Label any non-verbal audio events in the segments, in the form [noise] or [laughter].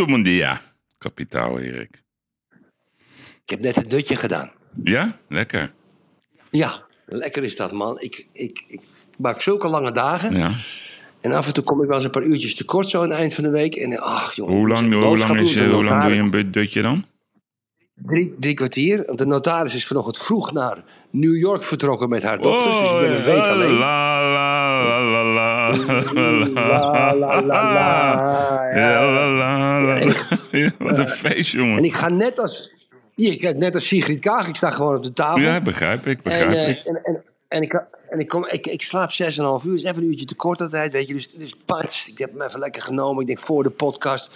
Molto bom dia, kapitaal Erik. Ik heb net een dutje gedaan. Ja, lekker. Ja, lekker is dat, man. Ik, ik, ik maak zulke lange dagen. Ja. En af en toe kom ik wel eens een paar uurtjes tekort zo aan het eind van de week. En ach, jongen. Hoe lang, hoe lang, is, eh, hoe lang doe je een dutje dan? Drie, drie kwartier. Want de notaris is vanochtend vroeg naar New York vertrokken met haar dochters. dus ik ben een week ja, alleen. La, la, la, la. [laughs] Ja, en ik- Ja, Wat een feest, En jongen. ik ga net als... Kijk, net als Sigrid Kaag. Ik sta gewoon op de tafel. Ja, begrijp ik, En, begrijp eh, ik. en, en, en, ik, en ik, kom, ik, ik slaap 6,5 uur. is even een uurtje te kort altijd, weet je. Dus, dus pats, ik heb hem even lekker genomen. Ik denk voor de podcast.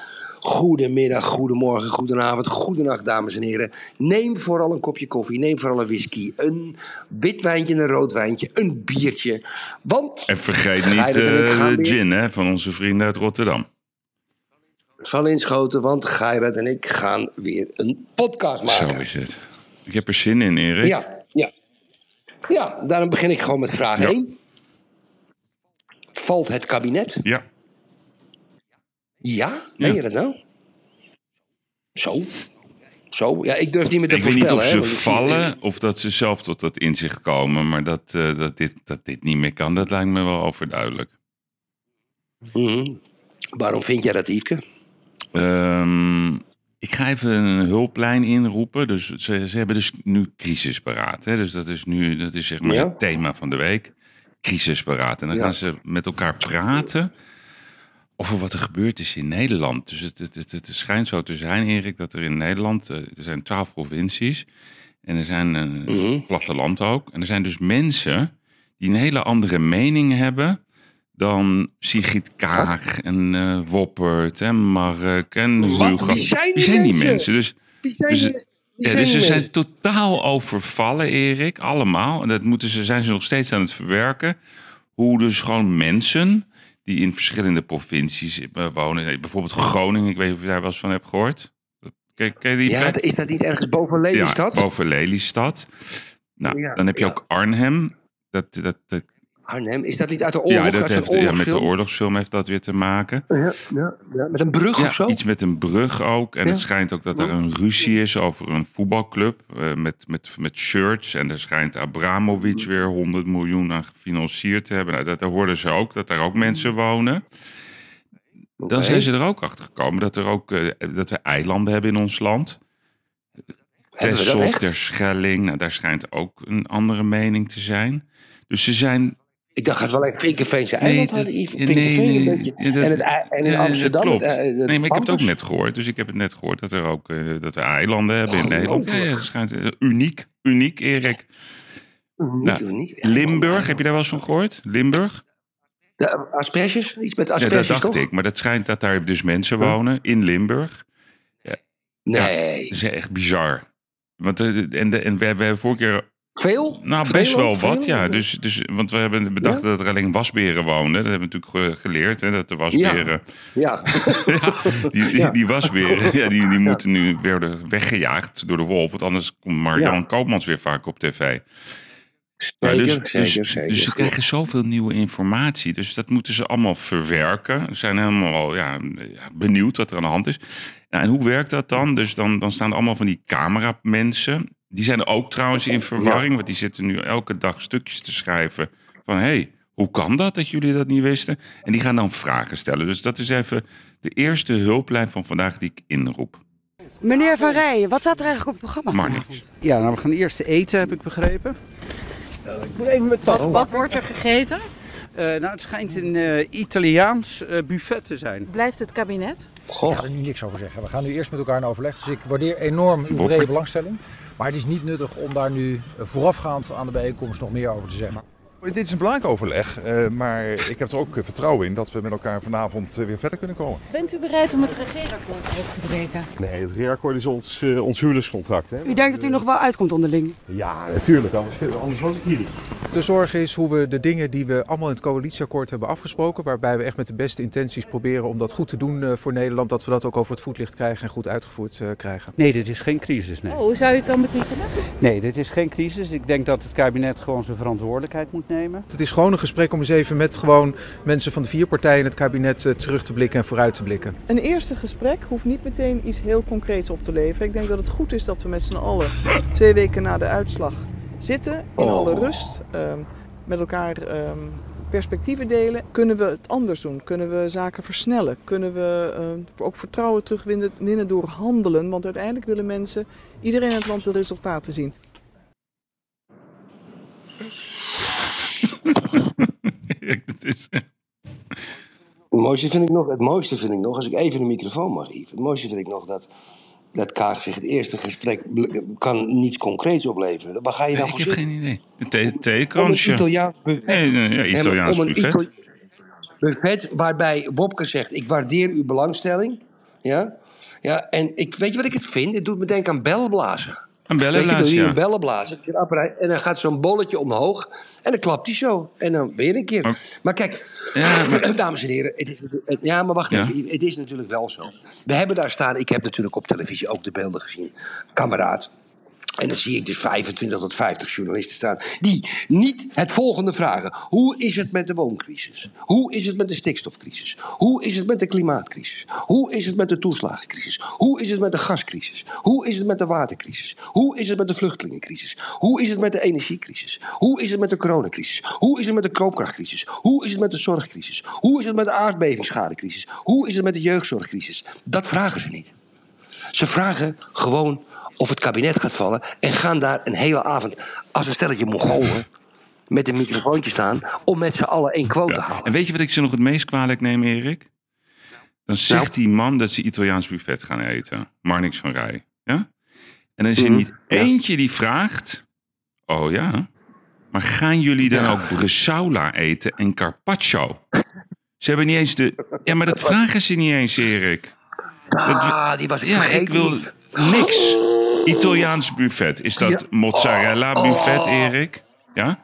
Goedemiddag, goedemorgen, goedenavond, goedenacht, dames en heren. Neem vooral een kopje koffie, neem vooral een whisky. Een wit wijntje, een rood wijntje, een biertje. Want, En vergeet niet gaan de gin hè, van onze vrienden uit Rotterdam. val inschoten, want Geirat en ik gaan weer een podcast maken. Zo is het. Ik heb er zin in, Erik. Ja, ja. Ja, daarom begin ik gewoon met vraag Ja. 1. Valt het kabinet? Ja. Ja? Meen je dat nou? Zo? Zo? Ja, ik durf niet meer te Ik weet niet of hè, ze ik vallen of dat ze zelf tot dat inzicht komen. Maar dat, eh, dat, dit, dat dit niet meer kan, dat lijkt me wel overduidelijk. Mhm. Waarom vind jij dat, Yveske? Ehm, ik ga even een hulplijn inroepen. Dus ze, ze hebben dus nu crisisberaad. Hè? Dus dat is nu dat is zeg maar Ja. het thema van de week. Crisisberaad. En dan Ja. gaan ze met elkaar praten over wat er gebeurd is in Nederland. Dus het, het, het, het schijnt zo te zijn, Erik, dat er in Nederland... eh, er zijn twaalf provincies en er zijn een Mhm. platteland ook. En er zijn dus mensen die een hele andere mening hebben dan Sigrid Kaag en eh, Woppert en Mark en? Hugo. Wie zijn die zijn die mensen? Dus, zijn Dus- die- ja, dus die ze zijn totaal overvallen, Erik, allemaal. En dat moeten ze, zijn ze nog steeds aan het verwerken. Hoe dus gewoon mensen die in verschillende provincies eh, wonen. Bijvoorbeeld Groningen, ik weet niet of je daar wel eens van hebt gehoord. Ken, die Ja, is dat niet ergens boven Lelystad? Ja, boven Lelystad. Nou, Ja, dan heb je ja. ook Arnhem. Dat, dat, dat, Arnhem, is dat niet uit de oorlog? ja, dat heeft, ja, met de oorlogsfilm? heeft dat weer te maken. Ja, ja, ja. Met een brug of zo? Ja, iets met een brug ook. En Ja. het schijnt ook dat er een ruzie is over een voetbalclub eh, met, met, met shirts. En er schijnt Abramovic Mhm. weer 100 miljoen aan gefinancierd te hebben. Nou, dat, daar hoorden ze ook, dat daar ook mensen wonen. Dan zijn ze er ook achter gekomen dat, er ook, eh, dat we eilanden hebben in ons land. Echt? Terschelling, nou, daar schijnt ook een andere mening te zijn. Dus ze zijn Ik dacht dat we alleen Vinkenveense Nee, eiland hadden. Yves. nee, Vinkenveen nee, een beetje. ja, dat- en, het, ei- en in Ja, Amsterdam. klopt. het, eh, nee, maar ik heb het ook net gehoord. Dus ik heb het net gehoord dat, er ook, eh, dat we eilanden hebben in Ongelooflijk. Nederland. Ja, ja, schijnt eh, uniek. Uniek, Erik. Niet, Nou, niet. Ja, Limburg, heb je daar wel eens van gehoord? Limburg? De asperges? Iets met Ja, asperges, dat dacht toch? ik. Maar dat schijnt dat daar dus mensen wonen in Limburg. Nee. Dat is echt bizar. Want, en, de, en we, we hebben vorige keer Veel? Nou, Veel best wel wat, Veel? ja. Dus, dus, want we hebben bedacht dat er alleen wasberen woonden. Dat hebben we natuurlijk ge- geleerd, hè, dat de wasberen... Ja. [laughs] Ja, die, die, wasberen, ja, die, die moeten nu werden weggejaagd door de wolf. Want anders komt Marjan Ja. Koopmans weer vaak op tv. Zeker, dus, zeker, dus, zeker. dus ze krijgen zoveel nieuwe informatie. Dus dat moeten ze allemaal verwerken. Ze zijn helemaal ja, ja, benieuwd wat er aan de hand is. Nou, en hoe werkt dat dan? Dus dan, dan staan er allemaal van die cameramensen. Die zijn ook trouwens in verwarring. Want die zitten nu elke dag stukjes te schrijven. Van, hé, hey, hoe kan dat dat jullie dat niet wisten? En die gaan dan vragen stellen. Dus dat is even de eerste hulplijn van vandaag die ik inroep. Meneer Van Rijen, wat staat er eigenlijk op het programma Maar niks. Ja, nou we gaan eerst eten, heb ik begrepen. Wat, wat wordt er gegeten? Eh, nou, het schijnt een eh, Italiaans eh, buffet te zijn. Blijft het kabinet? Ik Goh. ga er nu niks over zeggen. We gaan nu eerst met elkaar in overleg. Dus ik waardeer enorm uw brede belangstelling. Maar het is niet nuttig om daar nu eh, voorafgaand aan de bijeenkomst nog meer over te zeggen. Dit is een belangrijk overleg, eh, maar ik heb er ook eh, vertrouwen in dat we met elkaar vanavond eh, weer verder kunnen komen. Bent u bereid om het regeerakkoord over te breken? Nee, het reakkoord is ons, uh, ons huwelijkscontract. Hè? U denkt dat u nog wel uitkomt onderling? Ja, natuurlijk. Anders, anders was ik hier niet. De zorg is hoe we de dingen die we allemaal in het coalitieakkoord hebben afgesproken, waarbij we echt met de beste intenties proberen om dat goed te doen eh, voor Nederland, dat we dat ook over het voetlicht krijgen en goed uitgevoerd krijgen. Nee, dit is geen crisis. Nee. Oh, hoe zou u het dan betitelen? nee, dit is geen crisis. Ik denk dat het kabinet gewoon zijn verantwoordelijkheid moet nemen. Het is gewoon een gesprek om eens even met gewoon mensen van de vier partijen in het kabinet uh, terug te blikken en vooruit te blikken. Een eerste gesprek hoeft niet meteen iets heel concreets op te leveren. Ik denk dat het goed is dat we met z'n allen twee weken na de uitslag zitten in oh. alle rust. Um, met elkaar um, perspectieven delen. Kunnen we het anders doen? Kunnen we zaken versnellen? Kunnen we uh, ook vertrouwen terugwinnen door handelen? Want uiteindelijk willen mensen, iedereen in het land wil resultaten zien. Het is... Het mooiste vind ik nog, het mooiste vind ik nog, als ik even de microfoon mag, Yves. Het mooiste vind ik nog dat, dat Kaag zich het eerste gesprek kan niets concreets opleveren. Waar ga je dan nee, voor ik heb zitten? geen idee. Een theekransje. Een Italiaans buffet. Nee, nee, ja, Italiaans om een buffet. Itali buffet waarbij Wopke zegt, ik waardeer uw belangstelling. Ja? Ja, en ik, weet je wat ik het vind? Het doet me denken aan bellenblazen. Een Weet bellenblaas, doe je ja. een apparaat, en dan gaat zo'n bolletje omhoog en dan klapt hij zo. En dan weer een keer. Maar, Maar- kijk, Ja, maar- [clears throat] dames en heren, het is, het- ja, maar wacht Ja. even, het is natuurlijk wel zo. We hebben daar staan, ik heb natuurlijk op televisie ook de beelden gezien, kameraad. En dan zie ik dus 25 tot 50 journalisten staan die niet het volgende vragen. Hoe is het met de wooncrisis? Hoe is het met de stikstofcrisis? Hoe is het met de klimaatcrisis? Hoe is het met de toeslagencrisis? Hoe is het met de gascrisis? Hoe is het met de watercrisis? Hoe is het met de vluchtelingencrisis? Hoe is het met de energiecrisis? Hoe is het met de coronacrisis? Hoe is het met de koopkrachtcrisis? Hoe is het met de zorgcrisis? Hoe is het met de aardbevingsschadecrisis? Hoe is het met de jeugdzorgcrisis? Dat vragen ze niet. Ze vragen gewoon of het kabinet gaat vallen en gaan daar een hele avond als een stelletje Mongolen met een microfoontje staan om met z'n allen één quote te halen. En weet je wat ik ze nog het meest kwalijk neem, Erik? Dan zegt Nou? die man dat ze Italiaans buffet gaan eten. Marnix van Rij. Ja? En dan is er Mhm, niet ja. eentje die vraagt... Oh ja? Maar gaan jullie dan Ja. ook Bresaola eten en carpaccio? Ze hebben niet eens de... Ja, maar dat [laughs] vragen ze niet eens, Erik. Ah, die was Ja, ik wil niks. Italiaans buffet. Is dat Ja. mozzarella buffet, Oh. Erik? Ja?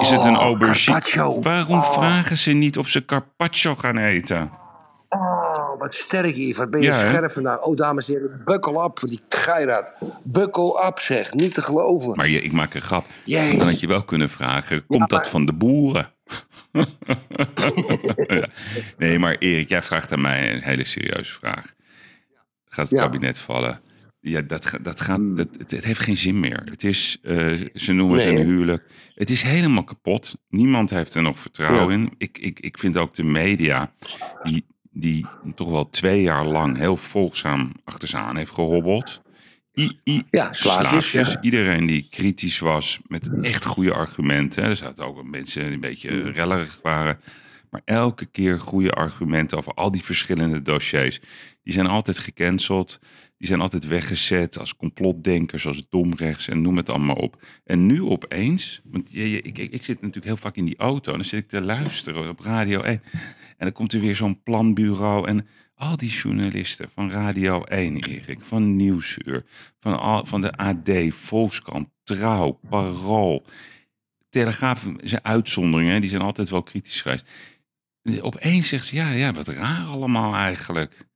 Is het een Oh, aubergine? carpaccio. Waarom Oh. vragen ze niet of ze carpaccio gaan eten? Oh, wat sterk hier. Wat ben je Ja, scherp vandaag. Oh, dames en heren, up voor die Geiraat. Buckle up, zeg. Niet te geloven. Maar je, ik maak een grap. Jezus. Dan had je wel kunnen vragen, komt dat van de boeren? [laughs] Ja. Nee, maar Erik, jij vraagt aan mij een hele serieuze vraag. Gaat het Ja. kabinet vallen? Ja, dat, dat gaat, dat, het, het heeft geen zin meer. Het is, eh, ze noemen het een huwelijk. Het is helemaal kapot. Niemand heeft er nog vertrouwen in. Ik, ik, ik vind ook de media, die, die toch wel twee jaar lang heel volgzaam achter ze aan heeft gehobbeld. I, I, Ja, slaafjes, slaafjes. ja. Iedereen die kritisch was met echt goede argumenten. Er zaten ook mensen die een beetje rellerig waren. Maar elke keer goede argumenten over al die verschillende dossiers. Die zijn altijd gecanceld. Die zijn altijd weggezet als complotdenkers, als domrechts en noem het allemaal op. En nu opeens, want ik, ik, zit natuurlijk heel vaak in die auto en dan zit ik te luisteren op Radio 1. En dan komt er weer zo'n planbureau en al die journalisten van Radio 1, Erik, van Nieuwsuur, van, al, van de AD, Volkskrant, Trouw, Parool, Telegraaf, zijn uitzonderingen, die zijn altijd wel kritisch geweest. Opeens zegt ze, ja, ja, wat raar allemaal eigenlijk.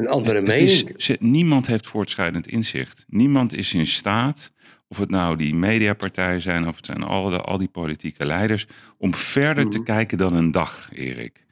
Een andere Het mening. is, niemand heeft voortschrijdend inzicht. Niemand is in staat, of het nou die mediapartijen zijn, of het zijn al, de, al die politieke leiders, om verder Mhm. te kijken dan een dag, Erik.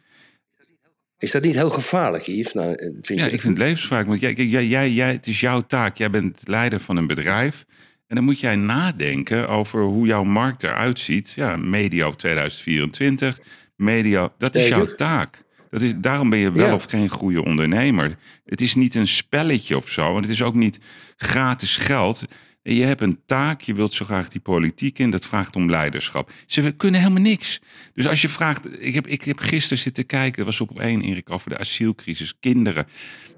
Is dat niet heel gevaarlijk, Yves? Nou, eh, vind Ja, je ik vind het levensvraag. Want jij, jij, jij, jij, het is jouw taak. Jij bent leider van een bedrijf. En dan moet jij nadenken over hoe jouw markt eruit ziet. Ja, medio 2024. Medio, dat is jouw taak. Dat is, daarom ben je wel Ja. of geen goede ondernemer. Het is niet een spelletje of zo. En het is ook niet gratis geld. Je hebt een taak, je wilt zo graag die politiek in, dat vraagt om leiderschap. Ze kunnen helemaal niks. Dus als je vraagt, ik heb, ik heb gisteren zitten kijken, dat was op één, Erik, over de asielcrisis, kinderen.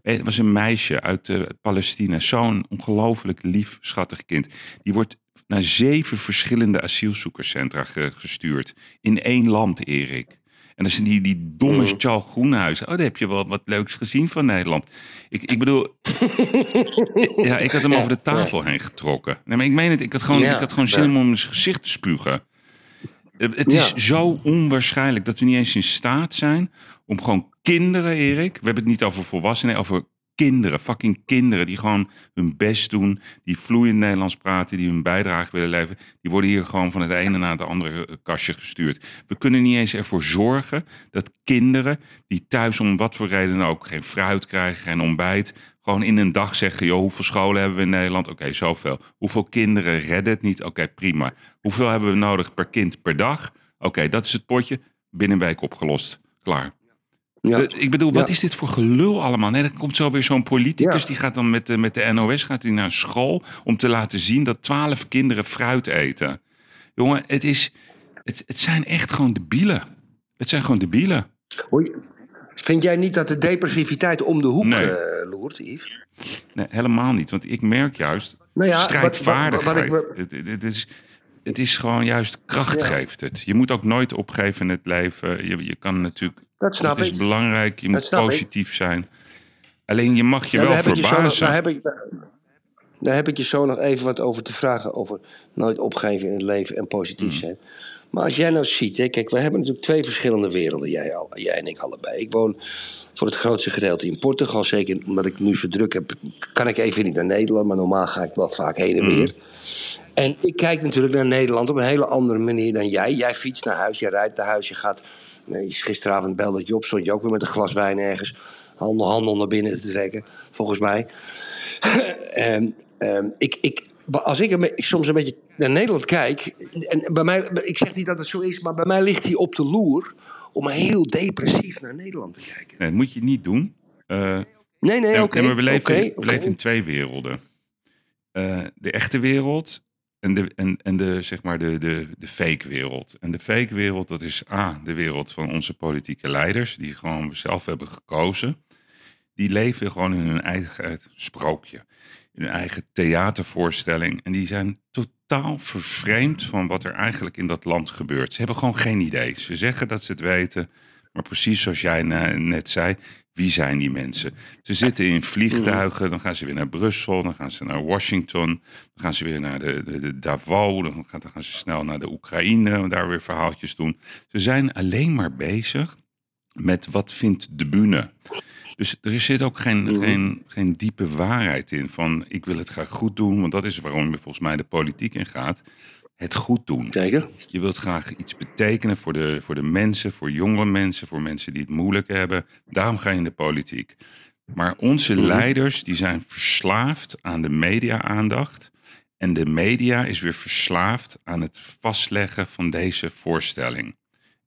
Eh, Er was een meisje uit eh, Palestina, zo'n ongelooflijk lief, schattig kind. Die wordt naar zeven verschillende asielzoekerscentra ge- gestuurd. In één land, Erik. En dan zijn die, die domme Mm. Charles Groenhuis. Oh, daar heb je wel wat leuks gezien van Nederland. Ik, ik bedoel, [laughs] ja, ik had hem over de tafel heen getrokken. Nee, maar ik meen het, ik had gewoon, Ja, ik had gewoon zin om hem in zijn gezicht te spugen. Eh, Het is zo onwaarschijnlijk dat we niet eens in staat zijn om gewoon kinderen, Erik. We hebben het niet over volwassenen, over kinderen, fucking kinderen die gewoon hun best doen, die vloeiend Nederlands praten, die hun bijdrage willen leveren. Die worden hier gewoon van het ene naar het andere eh, kastje gestuurd. We kunnen niet eens ervoor zorgen dat kinderen die thuis om wat voor reden ook geen fruit krijgen, geen ontbijt, gewoon in een dag zeggen, joh, hoeveel scholen hebben we in Nederland? Oké, zoveel. Hoeveel kinderen redden het niet? Oké, prima. Hoeveel hebben we nodig per kind per dag? Oké, dat is het potje. Binnen een week opgelost. Klaar. Ja. De- ik bedoel, wat Ja. is dit voor gelul allemaal? Nee, dan komt zo weer zo'n politicus, Ja. die gaat dan met de, met de NOS gaat hij naar school om te laten zien dat twaalf kinderen fruit eten. Jongen, het, is, het, het zijn echt gewoon debielen. Het zijn gewoon debielen. Je- Vind jij niet dat de depressiviteit om de hoek Nee. eh, loert, Yves? Nee, helemaal niet. Want ik merk juist Nou ja, wat- wat- strijdvaardigheid. wat ik het, het, het is, het is gewoon juist kracht Ja. geeft het. Je moet ook nooit opgeven in het leven. Je, je kan natuurlijk... Dat snap het is ik. belangrijk. Je moet ik. positief zijn. Alleen je mag je Ja, wel daar heb ik je zo nog- verbazen. daar, heb ik, daar heb ik je zo nog even wat over te vragen. Over nooit opgeven in het leven en positief Mm. zijn. Maar als jij nou ziet, hè, kijk, we hebben natuurlijk twee verschillende werelden, jij, al, jij en ik allebei. Ik woon voor het grootste gedeelte in Portugal. Zeker omdat ik nu zo druk heb, kan ik even niet naar Nederland. Maar normaal ga ik wel vaak heen en Mm. weer. En ik kijk natuurlijk naar Nederland op een hele andere manier dan jij. Jij fietst naar huis, jij rijdt naar huis, je gaat... Gisteravond belde je op, stond je ook weer met een glas wijn ergens. Handel, handel naar binnen te trekken, volgens mij. [clears throat] Ehm, ehm, ik, ik, als ik, een soms een beetje naar Nederland kijk... En bij mij, ik zeg niet dat het zo is, maar bij mij ligt hij op de loer... om heel depressief naar Nederland te kijken. Nee, dat moet je niet doen. Eh, Nee, nee, oké. we leven in twee werelden. Eh, de echte wereld en de, en, en de, zeg maar de, de, de fake wereld. En de fake wereld, dat is A, de wereld van onze politieke leiders, die gewoon zelf hebben gekozen. Die leven gewoon in hun eigen sprookje, in hun eigen theatervoorstelling. En die zijn totaal vervreemd van wat er eigenlijk in dat land gebeurt. Ze hebben gewoon geen idee. Ze zeggen dat ze het weten, maar precies zoals jij ne- net zei, wie zijn die mensen? Ze zitten in vliegtuigen, dan gaan ze weer naar Brussel, dan gaan ze naar Washington, dan gaan ze weer naar de, de, de Davos, dan gaan, dan gaan ze snel naar de Oekraïne, daar weer verhaaltjes doen. Ze zijn alleen maar bezig met wat vindt de bühne. Dus er zit ook geen, Mhm. geen, geen diepe waarheid in van ik wil het graag goed doen, want dat is waarom je volgens mij de politiek in gaat. Het goed doen. Zeker. Je wilt graag iets betekenen voor de, voor de mensen, voor jonge mensen, voor mensen die het moeilijk hebben. Daarom ga je in de politiek. Maar onze Mhm. leiders die zijn verslaafd aan de media-aandacht. En de media is weer verslaafd aan het vastleggen van deze voorstelling.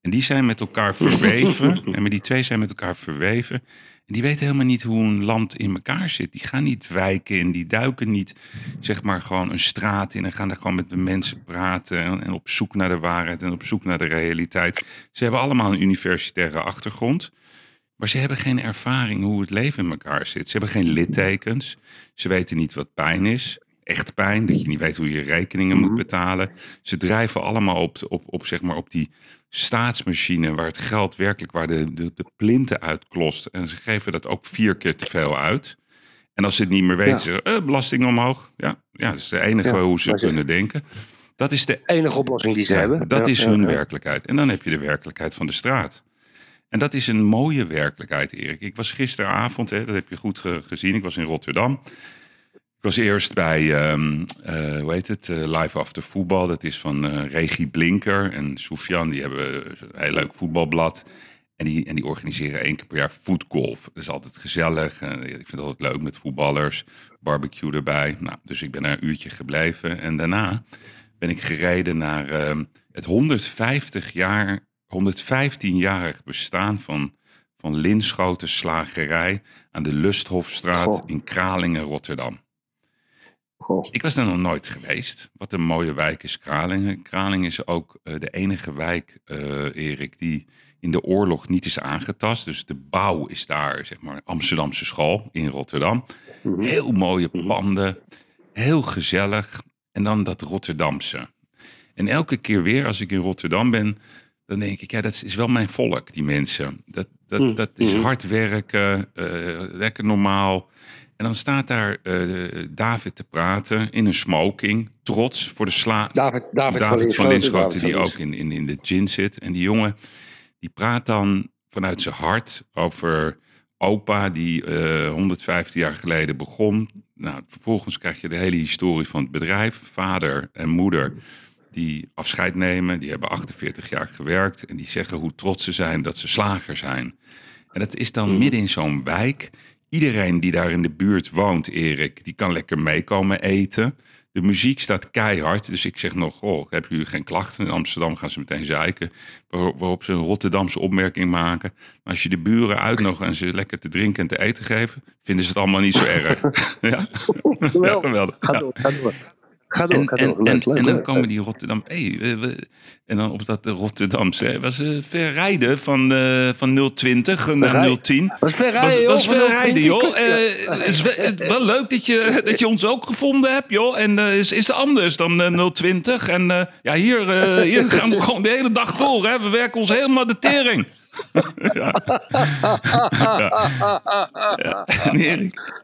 En die zijn met elkaar [laughs] verweven. en maar die twee zijn met elkaar verweven. En die weten helemaal niet hoe een land in elkaar zit. Die gaan niet wijken in, die duiken niet, zeg maar, gewoon een straat in en gaan daar gewoon met de mensen praten en, en op zoek naar de waarheid en op zoek naar de realiteit. Ze hebben allemaal een universitaire achtergrond, maar ze hebben geen ervaring hoe het leven in elkaar zit. Ze hebben geen littekens, ze weten niet wat pijn is. Echt pijn, dat je niet weet hoe je rekeningen moet betalen. Ze drijven allemaal op, op, op, zeg maar, op die staatsmachine waar het geld werkelijk, waar de, de, de plinten uitklost. En ze geven dat ook vier keer te veel uit. En als ze het niet meer weten, Ja. zeggen eh, belasting omhoog. Ja, ja, dat is de enige Ja, hoe ze kunnen denken. Dat is de Enige oplossing die ze ja, hebben. Dat is hun werkelijkheid. En dan heb je de werkelijkheid van de straat. En dat is een mooie werkelijkheid, Erik. Ik was gisteravond, hè, dat heb je goed ge- gezien, ik was in Rotterdam. Ik was eerst bij, ehm, eh, hoe heet het, eh, Live After Voetbal. Dat is van eh Regie Blinker en Soufian. Die hebben een heel leuk voetbalblad. En die, en die organiseren één keer per jaar voetgolf. Dat is altijd gezellig. Ik vind het altijd leuk met voetballers. Barbecue erbij. Nou, dus ik ben daar een uurtje gebleven. En daarna ben ik gereden naar ehm, het 150 jaar, 115-jarig bestaan van, van Linschoten Slagerij aan de Lusthofstraat Goh. in Kralingen, Rotterdam. Goh. Ik was daar nog nooit geweest. Wat een mooie wijk is Kralingen. Kralingen is ook eh, de enige wijk, eh, Erik, die in de oorlog niet is aangetast. Dus de bouw is daar, zeg maar, Amsterdamse school in Rotterdam. Heel mooie panden, heel gezellig. En dan dat Rotterdamse. En elke keer weer als ik in Rotterdam ben, dan denk ik, ja, dat is wel mijn volk, die mensen. Dat, dat, Mm, dat is mhm. hard werken, eh, lekker normaal. En dan staat daar eh, David te praten in een smoking, trots voor de sla. David, David, van van Linschoten. Die ook in, in, in de gin zit. En die jongen, die praat dan vanuit zijn hart over opa die eh 115 jaar geleden begon. Nou, vervolgens krijg je de hele historie van het bedrijf. Vader en moeder die afscheid nemen. Die hebben 48 jaar gewerkt. En die zeggen hoe trots ze zijn dat ze slager zijn. En dat is dan midden in zo'n wijk. Iedereen die daar in de buurt woont, Erik, die kan lekker meekomen eten. De muziek staat keihard. Dus ik zeg nog, oh, hebben jullie geen klachten? In Amsterdam gaan ze meteen zeiken. Waar- Waarop ze een Rotterdamse opmerking maken. Maar als je de buren uitnodigt en ze lekker te drinken en te eten geven... vinden ze het allemaal niet zo erg. ja? [laughs] ja, Geweldig. geweldig. Ga Ja. door, ga door. Ga door, En, ga en, door. Leuk, en, leuk, en dan komen die Rotterdam. Hey, we- en dan op dat Rotterdamse. hè, was uh, ver rijden van, eh van 020 naar rijden. 010. Was ver Was, rijden, joh, was van ver 020. rijden, joh. Ja. Eh, het is wel, het leuk dat je, [laughs] dat je ons ook gevonden hebt, joh. En eh, is, is anders dan eh, 020. En eh, ja, hier, eh, hier gaan we [laughs] gewoon de hele dag door, hè. We werken ons helemaal de tering. [laughs] ja. ja. En Erik.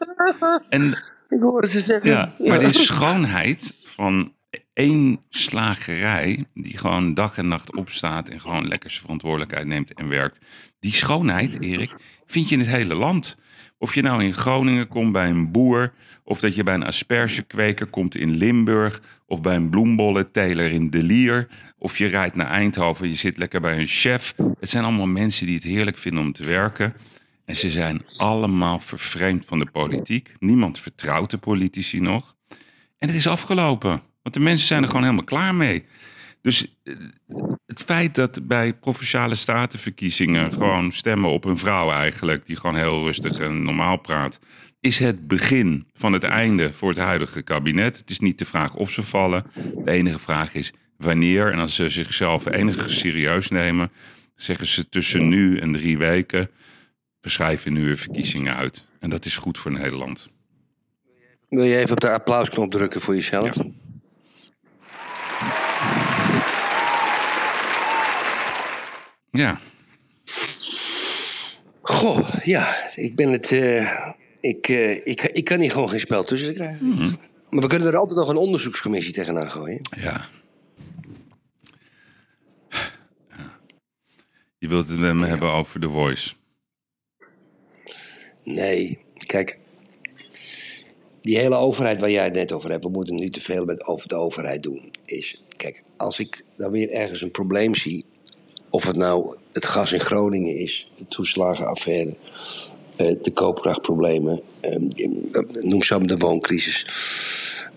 En Ik hoorde ze zeggen. ja, maar die schoonheid van één slagerij, die gewoon dag en nacht opstaat en gewoon lekker zijn verantwoordelijkheid neemt en werkt. Die schoonheid, Erik, vind je in het hele land. Of je nou in Groningen komt bij een boer, of dat je bij een aspergekweker komt in Limburg, of bij een bloembollenteler in De Lier, of je rijdt naar Eindhoven en je zit lekker bij een chef. Het zijn allemaal mensen die het heerlijk vinden om te werken. En ze zijn allemaal vervreemd van de politiek. Niemand vertrouwt de politici nog. En het is afgelopen. Want de mensen zijn er gewoon helemaal klaar mee. Dus eh, het feit dat bij provinciale statenverkiezingen gewoon stemmen op een vrouw eigenlijk, die gewoon heel rustig en normaal praat, is het begin van het einde voor het huidige kabinet. Het is niet de vraag of ze vallen. De enige vraag is wanneer. En als ze zichzelf enigszins serieus nemen, zeggen ze tussen nu en drie weken, we schrijven nu weer verkiezingen uit. En dat is goed voor Nederland. Wil je even op de applausknop drukken voor jezelf? Ja. Goh, ja, ik ben het. eh, ik, eh, ik, ik kan hier gewoon geen spel tussen krijgen. Mhm. Maar we kunnen er altijd nog een onderzoekscommissie tegenaan gooien. Ja. Ja. Je wilt het met me hebben over The Voice. Nee, kijk. Die hele overheid waar jij het net over hebt, we moeten nu te veel met over de overheid doen. Is, kijk, als ik dan weer ergens een probleem zie, of het nou het gas in Groningen is, de toeslagenaffaire, eh, de koopkrachtproblemen, eh, noem zo maar de wooncrisis.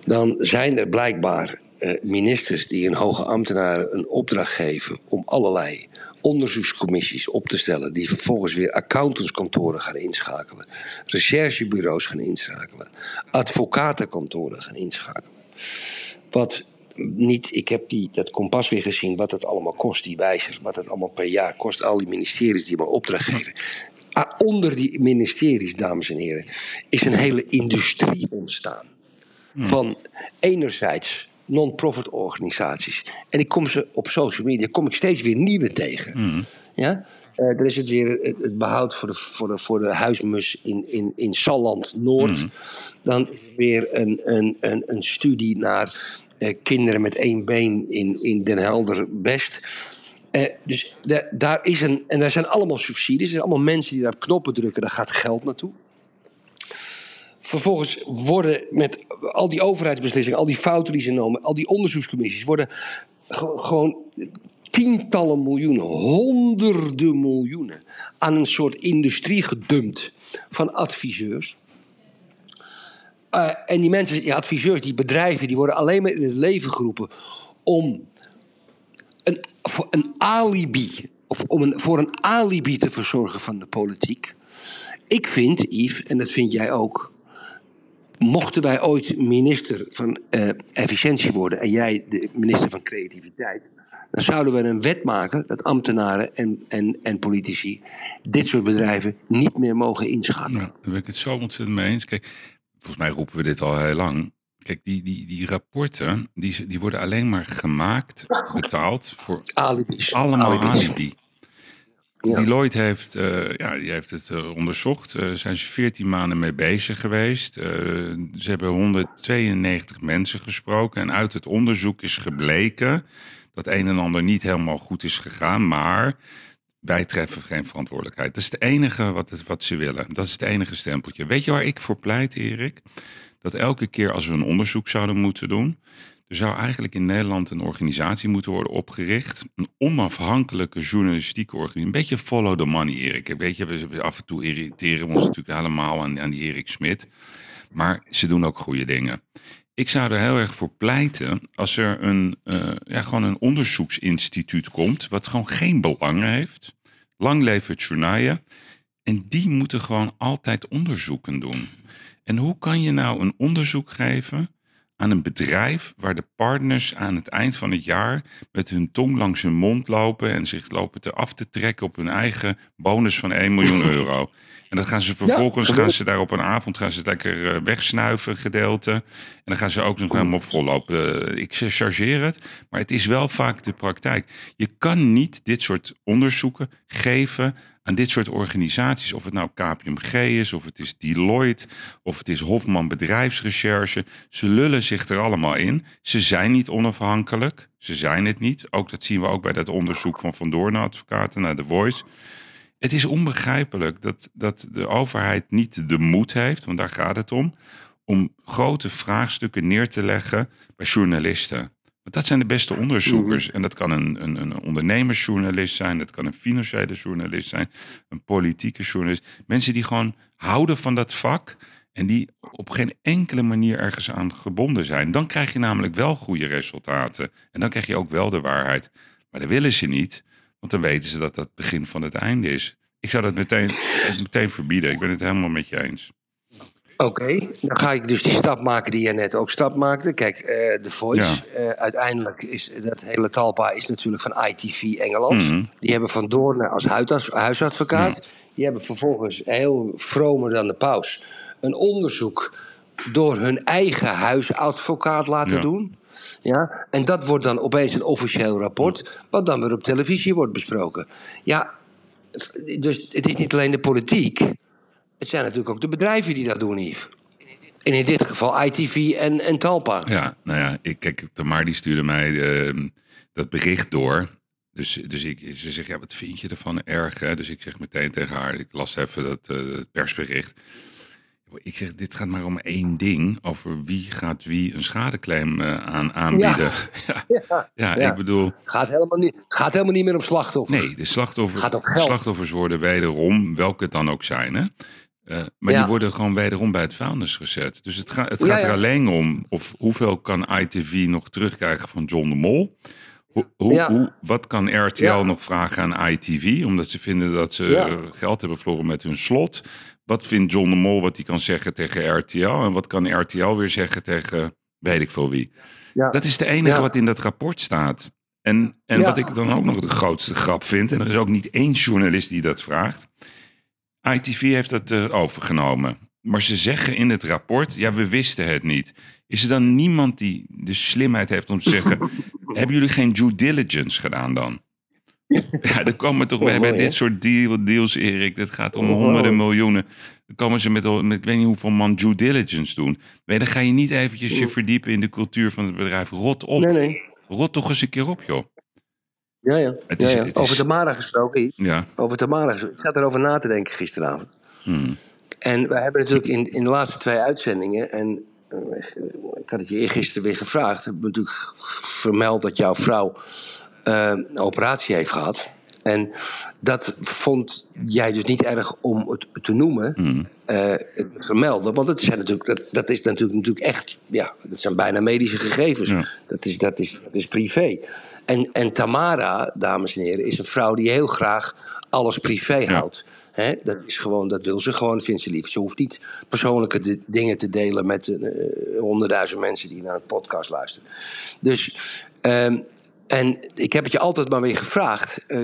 Dan zijn er blijkbaar ministers die een hoge ambtenaar een opdracht geven om allerlei onderzoekscommissies op te stellen, die vervolgens weer accountantskantoren gaan inschakelen, recherchebureaus gaan inschakelen, advocatenkantoren gaan inschakelen. Wat niet, ik heb die, dat kompas weer gezien, wat het allemaal kost, die wijzer, wat het allemaal per jaar kost, al die ministeries die maar opdracht geven. Ah, onder die ministeries, dames en heren, is een hele industrie ontstaan. Van enerzijds non-profit organisaties. En ik kom ze op social media kom ik steeds weer nieuwe tegen. Ja? Eh dan is het weer het, het behoud voor de, voor de, voor de huismus in, in, in Salland Noord. Dan is het weer een, een, een, een studie naar eh, kinderen met één been in, in Den Helder West. Eh, dus da- daar is een. En daar zijn allemaal subsidies. Er zijn allemaal mensen die daar op knoppen drukken. Daar gaat geld naartoe. Vervolgens worden met al die overheidsbeslissingen, al die fouten die ze nemen, al die onderzoekscommissies, worden ge- gewoon tientallen miljoenen, honderden miljoenen aan een soort industrie gedumpt van adviseurs. Eh, en die mensen, die adviseurs, die bedrijven, die worden alleen maar in het leven geroepen om een, een alibi, of om een, voor een alibi te verzorgen van de politiek. Ik vind, Yves, en dat vind jij ook, mochten wij ooit minister van eh, efficiëntie worden en jij de minister van creativiteit, dan zouden we een wet maken dat ambtenaren en, en, en politici dit soort bedrijven niet meer mogen inschakelen. Ja, daar ben ik het zo ontzettend mee eens. Kijk, volgens mij roepen we dit al heel lang. Kijk, die, die, die rapporten, die, die worden alleen maar gemaakt, betaald voor Alibis. allemaal Alibis. alibi. Ja. Deloitte heeft, eh, ja, die heeft het eh, onderzocht. Daar zijn ze 14 maanden mee bezig geweest. Eh, ze hebben 192 mensen gesproken. En uit het onderzoek is gebleken dat een en ander niet helemaal goed is gegaan. Maar wij treffen geen verantwoordelijkheid. Dat is het enige wat, wat ze willen. Dat is het enige stempeltje. Weet je waar ik voor pleit, Erik? Dat elke keer als we een onderzoek zouden moeten doen. Er zou eigenlijk in Nederland een organisatie moeten worden opgericht. Een onafhankelijke journalistieke organisatie. Een beetje follow the money, Erik. Weet je, af en toe irriteren we ons natuurlijk helemaal aan, aan die Erik Smit. Maar ze doen ook goede dingen. Ik zou er heel erg voor pleiten als er een, eh, ja, gewoon een onderzoeksinstituut komt. wat gewoon geen belang heeft. Lang leven het. En die moeten gewoon altijd onderzoeken doen. En hoe kan je nou een onderzoek geven aan een bedrijf waar de partners aan het eind van het jaar met hun tong langs hun mond lopen en zich lopen te af te trekken op hun eigen bonus van 1 miljoen [laughs] euro. En dan gaan ze vervolgens gaan ze daar op een avond gaan ze lekker eh, wegsnuiven gedeelte. En dan gaan ze ook nog helemaal vollopen. Eh, Ik chargeer het, maar het is wel vaak de praktijk. Je kan niet dit soort onderzoeken geven aan dit soort organisaties. Of het nou KPMG is, of het is Deloitte, of het is Hofman Bedrijfsrecherche. Ze lullen zich er allemaal in. Ze zijn niet onafhankelijk. Ze zijn het niet. Ook dat zien we ook bij dat onderzoek van Van Doorn advocaten naar The Voice. Het is onbegrijpelijk dat, dat de overheid niet de moed heeft, want daar gaat het om, om grote vraagstukken neer te leggen bij journalisten. Want dat zijn de beste onderzoekers. En dat kan een, een, een ondernemersjournalist zijn, dat kan een financiële journalist zijn, een politieke journalist. Mensen die gewoon houden van dat vak en die op geen enkele manier ergens aan gebonden zijn. Dan krijg je namelijk wel goede resultaten. En dan krijg je ook wel de waarheid. Maar dat willen ze niet, want dan weten ze dat dat het begin van het einde is. Ik zou dat meteen, meteen verbieden. Ik ben het helemaal met je eens. Oké, dan ga ik dus die stap maken die je net ook stap maakte. Kijk, eh The Voice, eh, uiteindelijk is dat hele Talpa is natuurlijk van ITV Engeland. Mhm. Die hebben Van Doorn als huisadvocaat. Die hebben vervolgens, heel vromer dan de paus, een onderzoek door hun eigen huisadvocaat laten Ja. doen. Ja, en dat wordt dan opeens een officieel rapport, wat dan weer op televisie wordt besproken. Ja, dus het is niet alleen de politiek. Het zijn natuurlijk ook de bedrijven die dat doen, Yves. En in dit geval ITV en, en Talpa. Ja, nou ja, ik, kijk, Tamar die stuurde mij eh, dat bericht door. Dus, dus ik, ze zegt, ja, wat vind je ervan? Erg, hè? Dus ik zeg meteen tegen haar, ik las even dat eh, persbericht. Ik zeg, dit gaat maar om één ding. Over wie gaat wie een schadeclaim eh, aan, aanbieden. Ja. [laughs] Ja, Ja. ik bedoel... Gaat helemaal niet, gaat helemaal niet meer om slachtoffers. Nee, de slachtoffer, Gaat om geld. slachtoffers worden wederom, welke het dan ook zijn, hè? Eh, maar Ja. die worden gewoon wederom bij het vuilnis gezet. Dus het, gaat het gaat ja. er alleen om of hoeveel kan ITV nog terugkrijgen van John de Mol. Hoe, hoe, Ja. hoe- wat kan RTL nog vragen aan ITV? Omdat ze vinden dat ze geld hebben verloren met hun slot. Wat vindt John de Mol wat hij kan zeggen tegen RTL? En wat kan RTL weer zeggen tegen weet ik veel wie? Dat is de enige wat in dat rapport staat. En, en wat ik dan ook nog de grootste grap vind, en er is ook niet één journalist die dat vraagt. ITV heeft dat eh, overgenomen. Maar ze zeggen in het rapport, ja, we wisten het niet. Is er dan niemand die de slimheid heeft om te zeggen, [laughs] hebben jullie geen due diligence gedaan dan? [laughs] Ja, dan komen toch bij, bij mooi, hè? dit soort deal, deals, Erik. Dat gaat om Oh, honderden miljoenen. Dan komen ze met, ik weet niet hoeveel man due diligence doen. Nee, dan ga je niet eventjes je verdiepen in de cultuur van het bedrijf. Rot op. Nee, nee. Rot toch eens een keer op, joh. Ja, ja. Het is- ja. het is- Over Tamara gesproken. Ja. Over Tamara gesproken. Ik zat erover na te denken gisteravond. Hmm. En we hebben natuurlijk in, in de laatste twee uitzendingen... en eh, ik had het je eergisteren weer gevraagd... hebben natuurlijk vermeld dat jouw vrouw eh, een operatie heeft gehad. En dat vond jij dus niet erg om het te noemen, Mm. het vermelden. Want het zijn natuurlijk, dat, dat is natuurlijk, natuurlijk echt, ja, dat zijn bijna medische gegevens. Ja. Dat, is, dat, is, dat is privé. En, en Tamara, dames en heren, is een vrouw die heel graag alles privé houdt. Dat, is gewoon, dat wil ze gewoon, vindt ze lief. Ze hoeft niet persoonlijke de- dingen te delen met eh, honderdduizend mensen die naar een podcast luisteren. Dus, ehm, en ik heb het je altijd maar weer gevraagd. eh,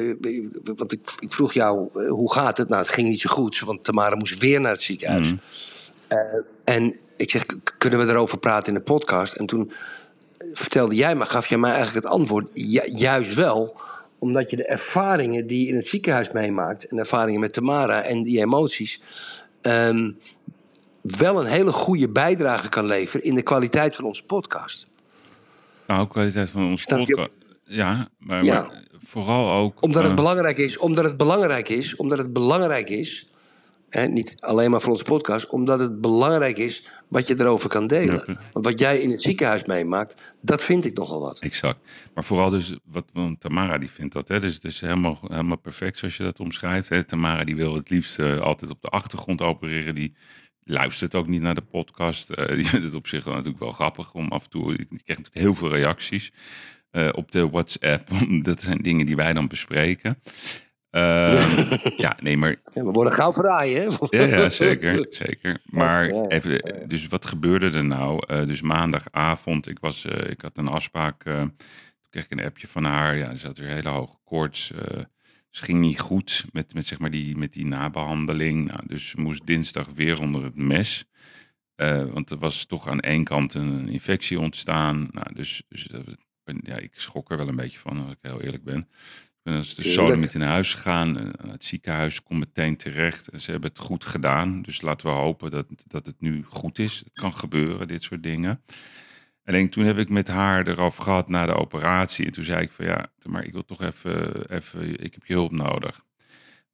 want ik, ik vroeg jou, eh, hoe gaat het? Nou, het ging niet zo goed, want Tamara moest weer naar het ziekenhuis. Mm. Eh, en ik zeg, "K- kunnen we erover praten in de podcast? En toen vertelde jij me, gaf jij mij eigenlijk het antwoord. Ju- juist wel, omdat je de ervaringen die je in het ziekenhuis meemaakt... en de ervaringen met Tamara en die emoties... ehm, wel een hele goede bijdrage kan leveren in de kwaliteit van onze podcast. Nou, kwaliteit van je? podcast. Ja, maar, Ja. maar vooral ook... Omdat het eh, belangrijk is, omdat het belangrijk is, omdat het belangrijk is... Hè, niet alleen maar voor onze podcast, omdat het belangrijk is wat je erover kan delen. Ja. Want wat jij in het ziekenhuis meemaakt, dat vind ik nogal wat. Exact. Maar vooral dus, wat want Tamara die vindt dat, hè, dus, dus helemaal, helemaal perfect zoals je dat omschrijft. Hè. Tamara die wil het liefst eh, altijd op de achtergrond opereren. Die luistert ook niet naar de podcast. Eh, [laughs] die vindt het op zich wel natuurlijk wel grappig om af en toe, die krijgt natuurlijk heel veel reacties eh, op de WhatsApp. [laughs] dat zijn dingen die wij dan bespreken. Ehm, [laughs] ja, nee, maar Ja, we worden gauw verraaien, hè? ja, ja, zeker, zeker. [laughs] Maar even, dus wat gebeurde er nou? Eh, dus maandagavond, ik, was, eh, ik had een afspraak. toen kreeg ik een appje van haar. Ja, ze had weer hele hoge koorts. ze ging niet goed met, met, zeg maar die, met die nabehandeling. Nou, dus ze moest dinsdag weer onder het mes. Want er was toch aan één kant een infectie ontstaan. Nou, dus dus dat, ja, ik schrok er wel een beetje van, als ik heel eerlijk ben. Ik ben dus de zolen met naar huis gegaan. eh, Het ziekenhuis kon meteen terecht. En ze hebben het goed gedaan. Dus laten we hopen dat, dat het nu goed is. Het kan gebeuren, dit soort dingen. Alleen toen heb ik met haar erover gehad na de operatie. En toen zei ik van ja, maar ik wil toch even, even ik heb je hulp nodig.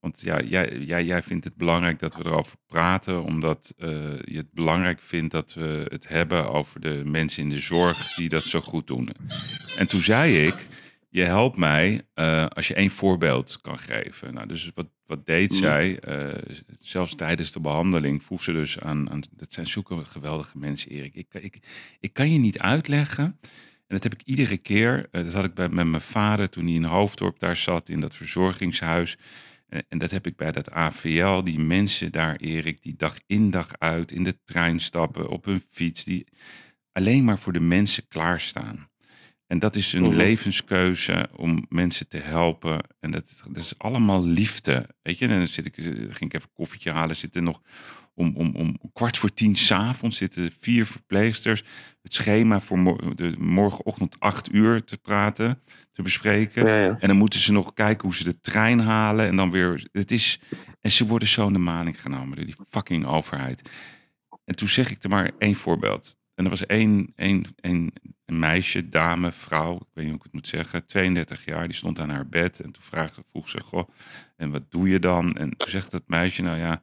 Want ja, jij, jij, jij vindt het belangrijk dat we erover praten, omdat eh, je het belangrijk vindt dat we het hebben over de mensen in de zorg die dat zo goed doen. En toen zei ik, je helpt mij eh, als je één voorbeeld kan geven. Nou, dus wat, wat deed Mm. zij? Eh, zelfs tijdens de behandeling vroeg ze dus aan, aan dat zijn zulke geweldige mensen, Erik. Ik, ik, ik kan je niet uitleggen. En dat heb ik iedere keer, dat had ik bij, met mijn vader toen hij in Hoofddorp daar zat, in dat verzorgingshuis. En, en dat heb ik bij dat AVL, die mensen daar, Erik, die dag in dag uit in de trein stappen, op hun fiets, die alleen maar voor de mensen klaarstaan. En dat is een Mhm. levenskeuze om mensen te helpen. En dat, dat is allemaal liefde. Weet je, en dan zit ik, eh, ging ik even koffietje halen. Zitten nog om, om, om kwart voor tien s'avonds zitten vier verpleegsters het schema voor mor- de morgenochtend acht uur te praten, te bespreken. Ja, ja. En dan moeten ze nog kijken hoe ze de trein halen. En dan weer. Het is. En ze worden zo in de maning genomen door die fucking overheid. En toen zeg ik er maar één voorbeeld. En er was één, één, één een meisje, dame, vrouw, ik weet niet hoe ik het moet zeggen, 32 jaar, die stond aan haar bed. En toen vraagde, vroeg ze, goh, en wat doe je dan? En toen zegt dat meisje, nou ja,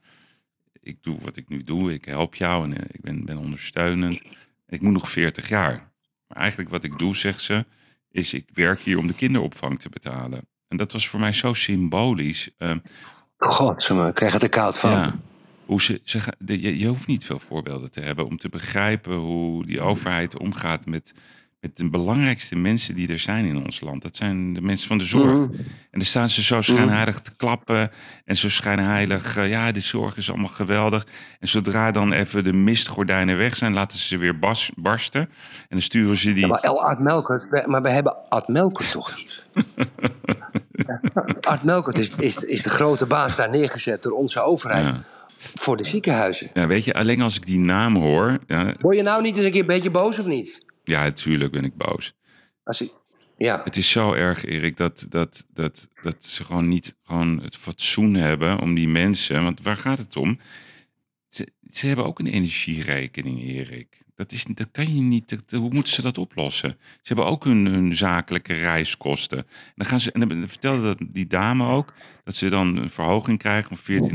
ik doe wat ik nu doe, ik help jou en eh, ik ben, ben ondersteunend. En ik moet nog 40 jaar. Maar eigenlijk wat ik doe, zegt ze, is ik werk hier om de kinderopvang te betalen. En dat was voor mij zo symbolisch. Ehm, God, ze krijgen er koud van. ja. Hoe ze, ze, de- je, je hoeft niet veel voorbeelden te hebben om te begrijpen hoe die overheid omgaat met, met de belangrijkste mensen die er zijn in ons land. Dat zijn de mensen van de zorg. Mhm. En dan staan ze zo schijnheilig te klappen en zo schijnheilig, eh, ja, de zorg is allemaal geweldig. En zodra dan even de mistgordijnen weg zijn, laten ze ze weer bas, barsten. En dan sturen ze die... Ja, maar Melkert, we- maar we hebben Art Melkert toch niet? [laughs] Art Melkert is, is, is de grote baas daar neergezet door onze overheid Ja. voor de ziekenhuizen. Ja, weet je, alleen als ik die naam hoor, ja, Word je nou niet eens een keer een beetje boos of niet? Ja, natuurlijk ben ik boos. Als ik, ja, Het is zo erg, Erik, dat, dat, dat, dat ze gewoon niet gewoon het fatsoen hebben om die mensen. Want waar gaat het om? Ze, ze hebben ook een energierekening, Erik. Dat, is, dat kan je niet. dat- hoe moeten ze dat oplossen? Ze hebben ook hun, hun zakelijke reiskosten. En dan, gaan ze, en dan vertelde dat die dame ook dat ze dan een verhoging krijgen van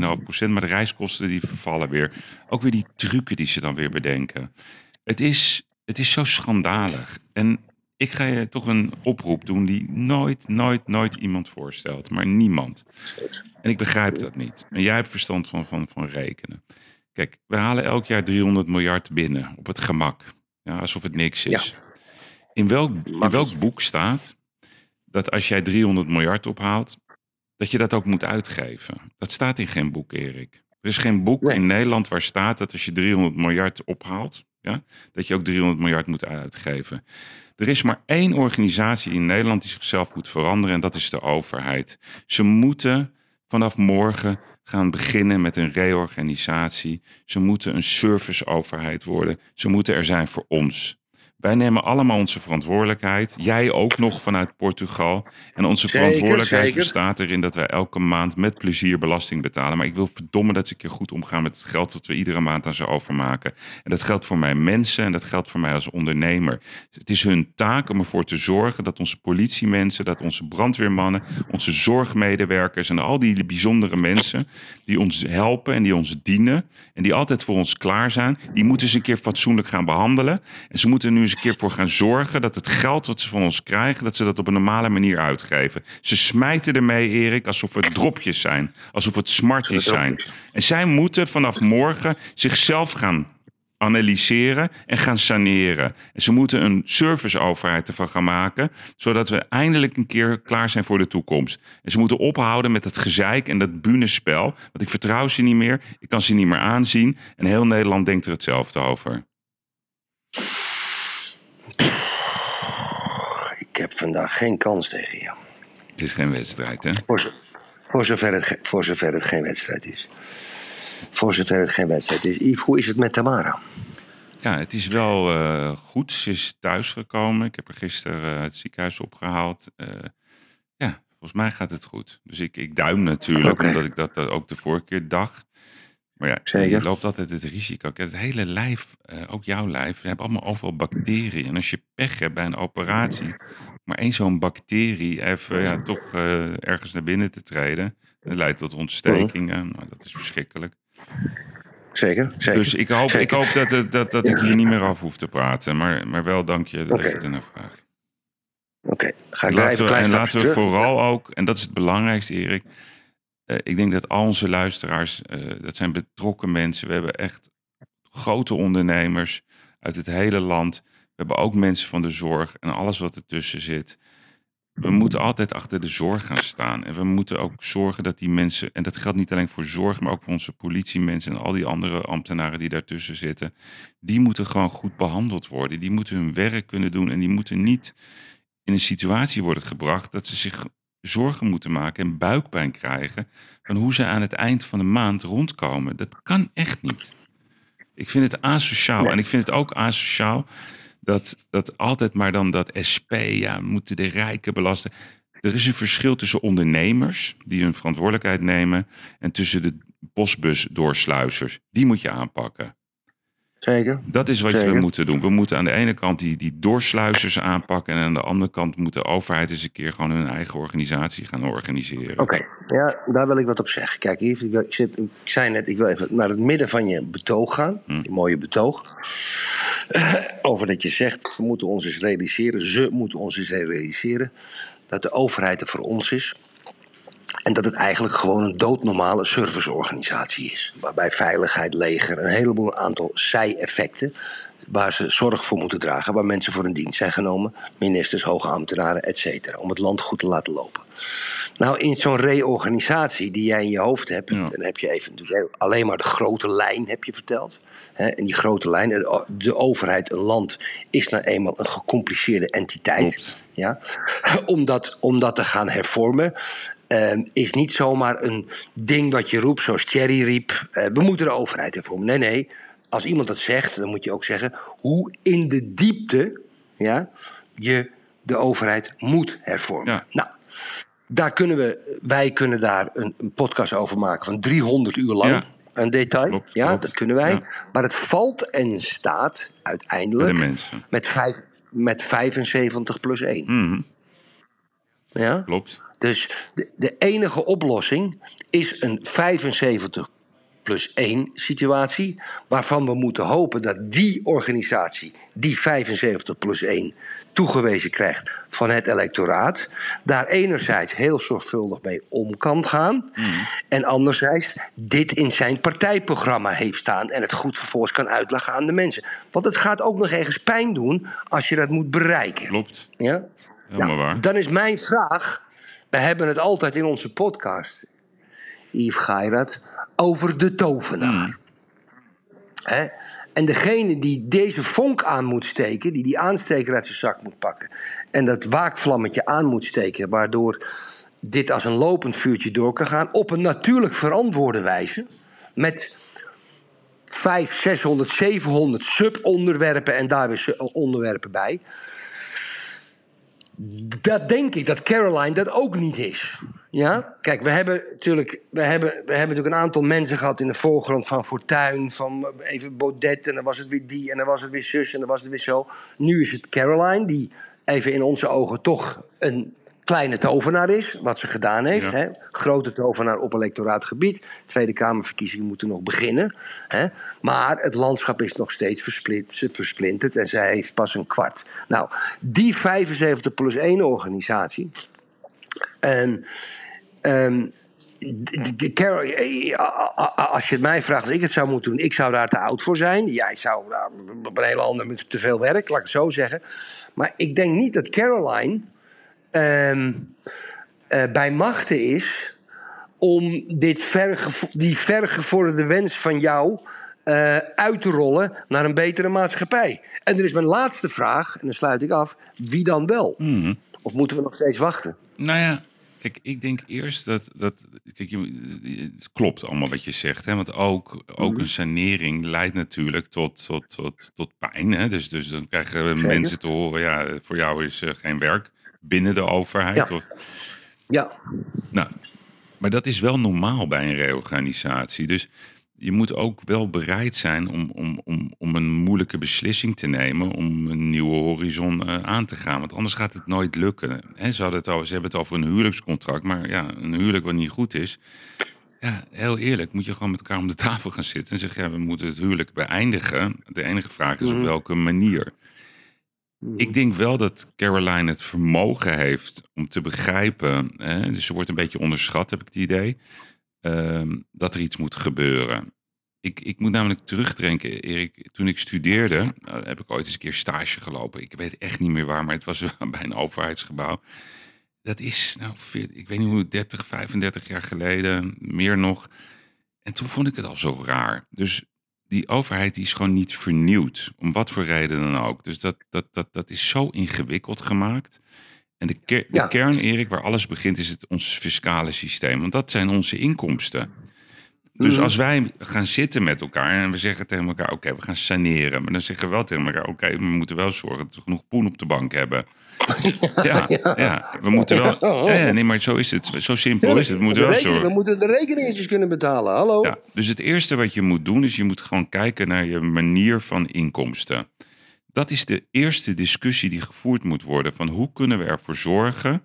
14,5%. Maar de reiskosten die vervallen weer. Ook weer die trucken die ze dan weer bedenken. Het is, het is zo schandalig. En ik ga je toch een oproep doen die nooit, nooit, nooit iemand voorstelt. Maar niemand. En ik begrijp dat niet. En jij hebt verstand van, van, van rekenen. Kijk, we halen elk jaar 300 miljard binnen op het gemak. Ja, alsof het niks is. In, welk, in welk boek staat dat als jij 300 miljard ophaalt, dat je dat ook moet uitgeven? Dat staat in geen boek, Erik. Er is geen boek in Nederland waar staat dat als je 300 miljard ophaalt, dat je ook 300 miljard moet uitgeven. Er is maar één organisatie in Nederland die zichzelf moet veranderen en dat is de overheid. Ze moeten vanaf morgen gaan beginnen met een reorganisatie. Ze moeten een serviceoverheid worden. Ze moeten er zijn voor ons. Wij nemen allemaal onze verantwoordelijkheid. Jij ook nog vanuit Portugal. En onze Zeker, verantwoordelijkheid zeker. bestaat erin dat wij elke maand met plezier belasting betalen. Maar ik wil verdomme dat ze een keer goed omgaan met het geld dat we iedere maand aan ze overmaken. En dat geldt voor mij mensen en dat geldt voor mij als ondernemer. Het is hun taak om ervoor te zorgen dat onze politiemensen, dat onze brandweermannen, onze zorgmedewerkers en al die bijzondere mensen die ons helpen en die ons dienen en die altijd voor ons klaar zijn, die moeten ze een keer fatsoenlijk gaan behandelen. En ze moeten nu eens een keer voor gaan zorgen dat het geld wat ze van ons krijgen, dat ze dat op een normale manier uitgeven. Ze smijten ermee, Erik, alsof het dropjes zijn, alsof het smarties zijn. En zij moeten vanaf morgen zichzelf gaan analyseren en gaan saneren. En ze moeten een serviceoverheid ervan gaan maken, zodat we eindelijk een keer klaar zijn voor de toekomst. En ze moeten ophouden met het gezeik en dat bunespel, want ik vertrouw ze niet meer, ik kan ze niet meer aanzien en heel Nederland denkt er hetzelfde over. Ik heb vandaag geen kans tegen je. Het is geen wedstrijd, hè? Voor, voor, zover het, voor zover het geen wedstrijd is. Voor zover het geen wedstrijd is. Yves, hoe is het met Tamara? Ja, het is wel eh, goed. Ze is thuisgekomen. Ik heb haar gisteren eh, het ziekenhuis opgehaald. Eh, ja, volgens mij gaat het goed. Dus ik, ik duim natuurlijk, omdat ik dat ook de vorige keer dacht. Maar ja, Zeker. je loopt altijd het risico. Kijk, het hele lijf, eh, ook jouw lijf, we hebben allemaal overal bacteriën. En als je pech hebt bij een operatie, maar één zo'n bacterie even ja, toch eh, ergens naar binnen te treden, dat leidt tot ontstekingen. Nou, dat is verschrikkelijk. Zeker, zeker. Dus ik hoop, ik hoop dat, dat, dat ik hier niet meer af hoef te praten. Maar, maar wel dank je dat je het ernaar vraagt. Oké, ga ik Laten we, klein en laten we vooral ook, en dat is het belangrijkste Erik. Eh, ik denk dat al onze luisteraars, eh, dat zijn betrokken mensen. We hebben echt grote ondernemers uit het hele land. We hebben ook mensen van de zorg en alles wat ertussen zit. We moeten altijd achter de zorg gaan staan. En we moeten ook zorgen dat die mensen, en dat geldt niet alleen voor zorg, maar ook voor onze politiemensen en al die andere ambtenaren die daartussen zitten. Die moeten gewoon goed behandeld worden. Die moeten hun werk kunnen doen en die moeten niet in een situatie worden gebracht dat ze zich zorgen moeten maken en buikpijn krijgen van hoe ze aan het eind van de maand rondkomen. Dat kan echt niet. Ik vind het asociaal. En ik vind het ook asociaal dat, dat altijd maar dan dat SP, ja, moeten de rijken belasten. Er is een verschil tussen ondernemers die hun verantwoordelijkheid nemen en tussen de postbusdoorsluisers. Die moet je aanpakken. Zeker. Dat is wat we moeten doen. We moeten aan de ene kant die, die doorsluisers aanpakken. En aan de andere kant moet de overheid eens een keer gewoon hun eigen organisatie gaan organiseren. Oké, ja, daar wil ik wat op zeggen. Kijk, Yves, ik, zit, ik zei net, ik wil even naar het midden van je betoog gaan. Hm. Je mooie betoog. Eh, over dat je zegt, we moeten ons eens realiseren, ze moeten ons eens realiseren, dat de overheid er voor ons is. En dat het eigenlijk gewoon een doodnormale serviceorganisatie is. Waarbij veiligheid, leger, een heleboel aantal zij-effecten. waar ze zorg voor moeten dragen. waar mensen voor in dienst zijn genomen. ministers, hoge ambtenaren, et cetera. om het land goed te laten lopen. Nou, in zo'n reorganisatie die jij in je hoofd hebt. dan heb je even natuurlijk alleen maar de grote lijn heb je verteld. Hè, en die grote lijn, de, de overheid, een land, is nou eenmaal een gecompliceerde entiteit. Ja? [laughs] om, dat, om dat te gaan hervormen. Ehm, is niet zomaar een ding wat je roept, zoals Thierry riep. eh, we moeten de overheid hervormen. Nee, nee. Als iemand dat zegt, dan moet je ook zeggen hoe in de diepte ja, je de overheid moet hervormen. Nou, daar kunnen we, wij kunnen daar een, een podcast over maken van 300 uur lang. Ja. Een detail. ja, dat kunnen wij. Ja. Maar het valt en staat uiteindelijk met, vijf, met 75 plus 1. Mhm. Ja? Klopt. Dus de, de enige oplossing is een 75 plus 1 situatie. Waarvan we moeten hopen dat die organisatie, die 75 plus 1, toegewezen krijgt van het electoraat. Daar enerzijds heel zorgvuldig mee om kan gaan. En anderzijds dit in zijn partijprogramma heeft staan. En het goed vervolgens kan uitleggen aan de mensen. Want het gaat ook nog ergens pijn doen als je dat moet bereiken. Klopt. Ja? Helemaal Nou, waar. Dan is mijn vraag. We hebben het altijd in onze podcast, Yves Geirat, over de tovenaar. Hè? En degene die deze vonk aan moet steken, die die aansteker uit zijn zak moet pakken. en dat waakvlammetje aan moet steken, waardoor dit als een lopend vuurtje door kan gaan. op een natuurlijk verantwoorde wijze. met 500, 600, 700 subonderwerpen en daar weer onderwerpen bij. Dat denk ik dat Caroline dat ook niet is. Ja? Kijk, we hebben natuurlijk we hebben, we hebben natuurlijk een aantal mensen gehad in de voorgrond van Fortuin, van even Baudet en dan was het weer die en dan was het weer zus en dan was het weer zo. Nu is het Caroline, die even in onze ogen toch een kleine tovenaar is, wat ze gedaan heeft. Ja. Hè? Grote tovenaar op electoraatgebied. Tweede Kamerverkiezingen moeten nog beginnen. Hè? Maar het landschap is nog steeds versplit, versplinterd en zij heeft pas een kwart. Nou, die 75 plus 1 organisatie. En a- als je het mij vraagt, als ik het zou moeten doen, ik zou daar te oud voor zijn. Jij zou nou, op een hele andere met te veel werk, laat ik het zo zeggen. Maar ik denk niet dat Caroline ehm, eh, bij machten is om dit vergevo- die vergevorderde wens van jou eh, uit te rollen naar een betere maatschappij. En er is mijn laatste vraag, en dan sluit ik af: wie dan wel? Mhm. Of moeten we nog steeds wachten? Nou ja, kijk, ik denk eerst dat. dat kijk, het klopt allemaal wat je zegt. Hè? Want ook, ook Mhm. een sanering leidt natuurlijk tot, tot, tot, tot pijn. Hè? Dus, dus dan krijgen Zeker. mensen te horen: ja, voor jou is eh, geen werk binnen de overheid. Ja. Of, Ja, nou, maar dat is wel normaal bij een reorganisatie. Dus je moet ook wel bereid zijn om, om, om, om een moeilijke beslissing te nemen. Om een nieuwe horizon eh, aan te gaan. Want anders gaat het nooit lukken. Hè, ze, het ze hebben het over een huwelijkscontract. Maar ja, een huwelijk wat niet goed is. Ja, heel eerlijk, moet je gewoon met elkaar om de tafel gaan zitten en zeggen: ja, we moeten het huwelijk beëindigen. De enige vraag is op Mhm. welke manier. Ik denk wel dat Caroline het vermogen heeft om te begrijpen. Hè, dus ze wordt een beetje onderschat, heb ik het idee. ehm, dat er iets moet gebeuren. Ik, ik moet namelijk terugdenken, Erik. Toen ik studeerde, eh, heb ik ooit eens een keer stage gelopen. Ik weet echt niet meer waar, maar het was [laughs] bij een overheidsgebouw. Dat is, nou, ik weet niet hoe, 30, 35 jaar geleden, meer nog. En toen vond ik het al zo raar. Dus die overheid die is gewoon niet vernieuwd. Om wat voor reden dan ook. Dus dat, dat, dat, dat is zo ingewikkeld gemaakt. En de, ker- de Ja. kern, Erik, waar alles begint, is het ons fiscale systeem. Want dat zijn onze inkomsten. Dus Mhm. als wij gaan zitten met elkaar en we zeggen tegen elkaar: oké, we gaan saneren. Maar dan zeggen we wel tegen elkaar: oké, we moeten wel zorgen dat we genoeg poen op de bank hebben. Ja, ja. we moeten wel. Ja, nee, maar zo is het. Zo simpel is het. We moeten wel rekening- zorgen. we moeten de rekeningetjes kunnen betalen. Hallo? Ja, dus het eerste wat je moet doen is je moet gewoon kijken naar je manier van inkomsten. Dat is de eerste discussie die gevoerd moet worden. Van hoe kunnen we ervoor zorgen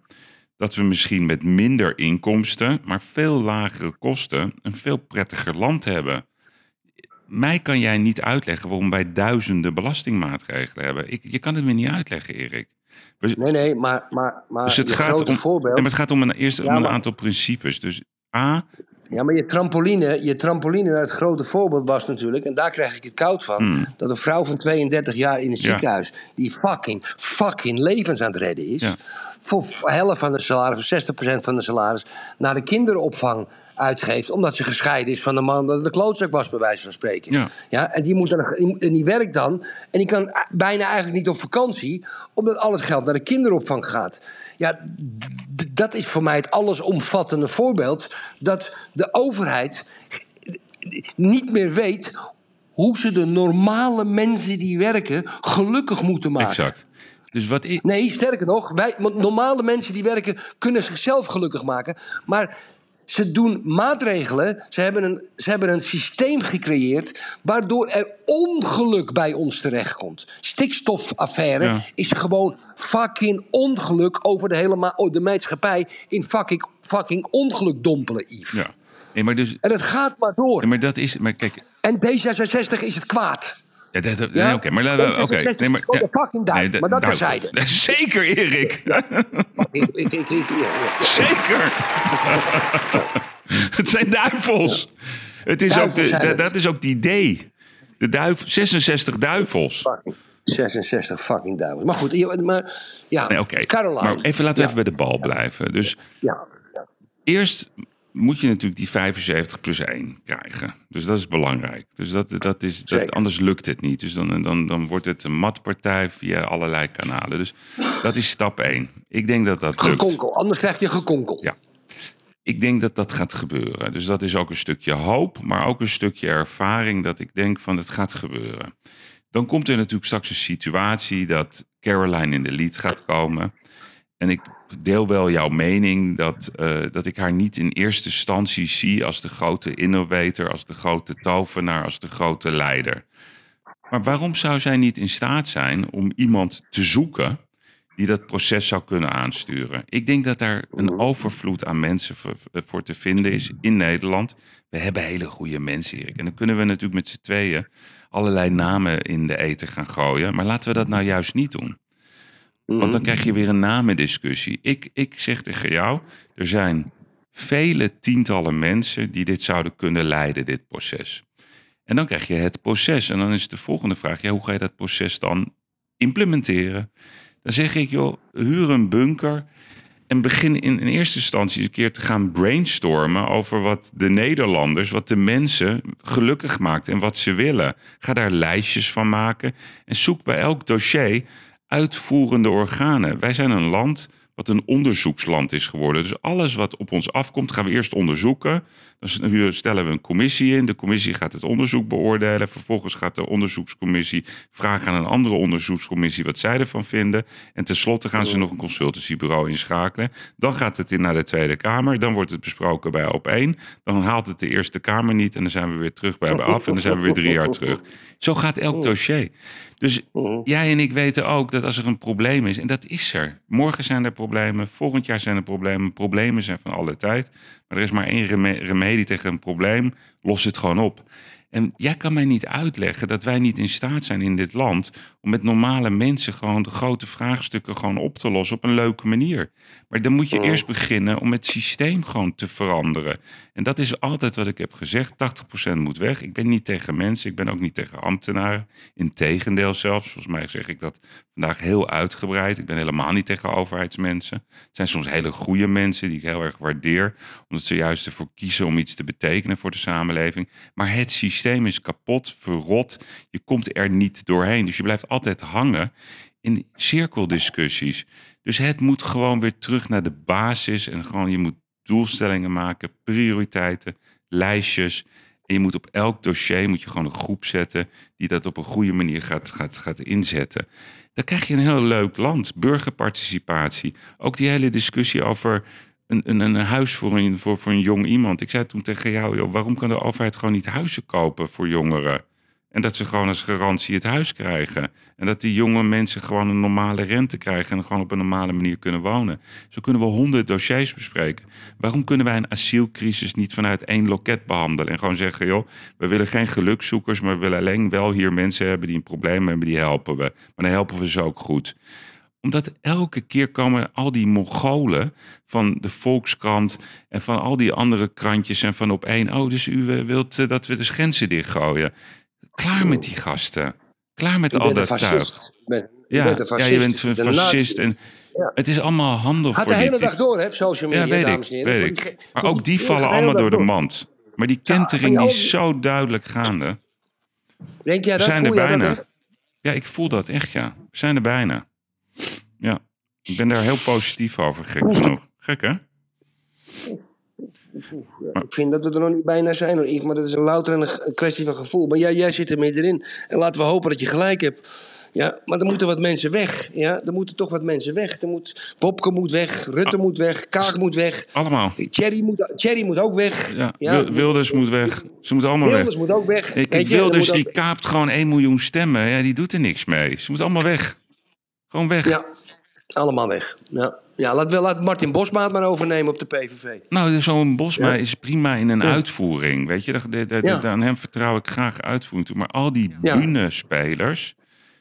dat we misschien met minder inkomsten, maar veel lagere kosten, een veel prettiger land hebben. Mij kan jij niet uitleggen waarom wij duizenden belastingmaatregelen hebben. Ik, je kan het me niet uitleggen, Erik. We- Nee, nee, maar, maar, maar dus het gaat, grote om, voorbeeld... nee, maar het gaat om een, eerst Ja, om een maar- aantal principes. Dus A, Ja, maar je trampoline, je trampoline naar het grote voorbeeld was natuurlijk... en daar krijg ik het koud van... Hmm. dat een vrouw van 32 jaar in het Ja. ziekenhuis... die fucking, fucking levens aan het redden is... Ja. voor helft van de salaris, of 60% van de salaris... naar de kinderopvang uitgeeft... omdat ze gescheiden is van de man dat de klootzak was, bij wijze van spreken. Ja. Ja, en, die moet dan, die- en die werkt dan en die kan bijna eigenlijk niet op vakantie... omdat al het geld naar de kinderopvang gaat. Ja, dat is voor mij het allesomvattende voorbeeld... dat de overheid niet meer weet hoe ze de normale mensen die werken gelukkig moeten maken. exact. Dus wat Nee, sterker nog, wij, normale mensen die werken kunnen zichzelf gelukkig maken. Maar ze doen maatregelen, ze hebben een, ze hebben een systeem gecreëerd... waardoor er ongeluk bij ons terechtkomt. Stikstofaffaire Ja. is gewoon fucking ongeluk over de hele ma- oh, de maatschappij... in fucking, fucking ongeluk dompelen, Yves. Ja. Nee, maar dus... En het gaat maar door. Nee, maar dat is... Maar kijk... En D66 is het kwaad. Ja, dat, dat- Ja? nee, oké, maar laten we... D66 Oké, nee, maar... de fucking duim, maar dat duivel. terzijde. [laughs] Zeker, Erik. Ik, ik, ik, ik, ja, ja. Zeker. [laughs] het zijn duivels. Het is ook de, dat- dat is ook het idee. De duif, 66 duivels. Fucking 66 fucking duivels. Maar goed, ja, maar ja, Nee, oké. Caroline. Maar even laten we Ja. even bij de bal blijven. Dus Ja, eerst moet je natuurlijk die 75 plus 1 krijgen. Dus dat is belangrijk. Dus dat, dat is, dat, anders lukt het niet. Dus dan, dan, dan wordt het een matpartij via allerlei kanalen. Dus dat is stap 1. Ik denk dat dat lukt. gekonkel. Anders krijg je gekonkel. Ja. Ik denk dat dat gaat gebeuren. Dus dat is ook een stukje hoop, maar ook een stukje ervaring dat ik denk van het gaat gebeuren. Dan komt er natuurlijk straks een situatie dat Caroline in de lead gaat komen. En ik deel wel jouw mening dat, eh, dat ik haar niet in eerste instantie zie als de grote innovator, als de grote tovenaar, als de grote leider. Maar waarom zou zij niet in staat zijn om iemand te zoeken die dat proces zou kunnen aansturen? Ik denk dat daar een overvloed aan mensen voor, voor te vinden is in Nederland. We hebben hele goede mensen, Erik. En dan kunnen we natuurlijk met z'n tweeën allerlei namen in de eten gaan gooien. Maar laten we dat nou juist niet doen. Want dan krijg je weer een namendiscussie. Ik, ik zeg tegen jou, er zijn vele tientallen mensen die dit zouden kunnen leiden, dit proces. En dan krijg je het proces. En dan is de volgende vraag, ja, hoe ga je dat proces dan implementeren? Dan zeg ik, joh, huur een bunker en begin in, in eerste instantie eens een keer te gaan brainstormen over wat de Nederlanders, wat de mensen gelukkig maakt en wat ze willen. Ga daar lijstjes van maken en zoek bij elk dossier uitvoerende organen. Wij zijn een land wat een onderzoeksland is geworden. Dus alles wat op ons afkomt, gaan we eerst onderzoeken. Dan stellen we een commissie in. De commissie gaat het onderzoek beoordelen. Vervolgens gaat de onderzoekscommissie vragen aan een andere onderzoekscommissie wat zij ervan vinden. En tenslotte gaan ze nog een consultancybureau inschakelen. Dan gaat het in naar de Tweede Kamer. Dan wordt het besproken bij op één. Dan haalt het de Eerste Kamer niet. En dan zijn we weer terug bij af. En dan zijn we weer drie jaar terug. Zo gaat elk dossier. Dus jij en ik weten ook dat als er een probleem is, en dat is er. Morgen zijn er problemen, volgend jaar zijn er problemen. Problemen zijn van alle tijd. Er is maar één reme- remedie tegen een probleem. Los het gewoon op. En jij kan mij niet uitleggen dat wij niet in staat zijn in dit land om met normale mensen gewoon de grote vraagstukken gewoon op te lossen op een leuke manier. Maar dan moet je eerst beginnen om het systeem gewoon te veranderen. En dat is altijd wat ik heb gezegd. 80% moet weg. Ik ben niet tegen mensen, ik ben ook niet tegen ambtenaren. Integendeel zelfs. Volgens mij zeg ik dat vandaag heel uitgebreid. Ik ben helemaal niet tegen overheidsmensen. Het zijn soms hele goede mensen die ik heel erg waardeer. Omdat ze juist ervoor kiezen om iets te betekenen voor de samenleving. Maar het systeem is kapot, verrot. Je komt er niet doorheen. Dus je blijft altijd hangen in cirkeldiscussies. Dus het moet gewoon weer terug naar de basis. En gewoon, je moet doelstellingen maken, prioriteiten, lijstjes. En je moet op elk dossier moet je gewoon een groep zetten die dat op een goede manier gaat, gaat, gaat inzetten. Dan krijg je een heel leuk land. Burgerparticipatie. Ook die hele discussie over een, een, een huis voor een, voor, voor een jong iemand. Ik zei toen tegen jou, joh, waarom kan de overheid gewoon niet huizen kopen voor jongeren? En dat ze gewoon als garantie het huis krijgen. En dat die jonge mensen gewoon een normale rente krijgen en gewoon op een normale manier kunnen wonen. Zo kunnen we honderd dossiers bespreken. Waarom kunnen wij een asielcrisis niet vanuit één loket behandelen? En gewoon zeggen, joh, we willen geen gelukzoekers, maar we willen alleen wel hier mensen hebben die een probleem hebben, die helpen we. Maar dan helpen we ze ook goed omdat elke keer komen al die Mongolen van de Volkskrant en van al die andere krantjes en van op één. Oh, dus u eh, wilt eh, dat we de grenzen dichtgooien. Klaar met die gasten. Klaar met Je al dat tuig. Bent- je Ja, bent een ja, je bent een fascist. En Ja. Het is allemaal handel Gaat voor de hele dag door, hè, social media, Ja, weet dames ik. en heren. Weet ik. Maar ook die ja, vallen allemaal door de mand. Maar die Ja, kentering die is zo duidelijk gaande. Denk jij We dat? zijn er bijna. Ja, ik voel dat echt, ja. We zijn er bijna. Ja. Ik ben daar heel positief over, gek genoeg. Gek, hè? Ik vind dat we er nog niet bijna zijn, hoor, Yves, maar dat is een louter en een, kwestie van gevoel. Maar jij, jij zit er middenin. En laten we hopen dat je gelijk hebt. Ja, maar er moeten wat mensen weg. Ja, er moeten toch wat mensen weg. Er moet, Popke moet weg, Rutte moet weg, Kaag moet weg. Allemaal. Thierry moet, Thierry moet ook weg. Ja, Ja, Wil- Wilders moet weg. Ze moeten allemaal Wilders weg. moet ook weg. Ik, Weet er Wilders die ook- kaapt gewoon 1 miljoen stemmen. Ja, die doet er niks mee. Ze moeten allemaal weg. Gewoon weg. Ja. Allemaal weg. Ja, ja laat, laat Martin Bosma het maar overnemen op de PVV. Nou, zo'n Bosma Ja. is prima in een Ja. uitvoering. Weet je, dat, dat, dat- Ja. aan hem vertrouw ik graag uitvoering toe. Maar al die bühnespelers,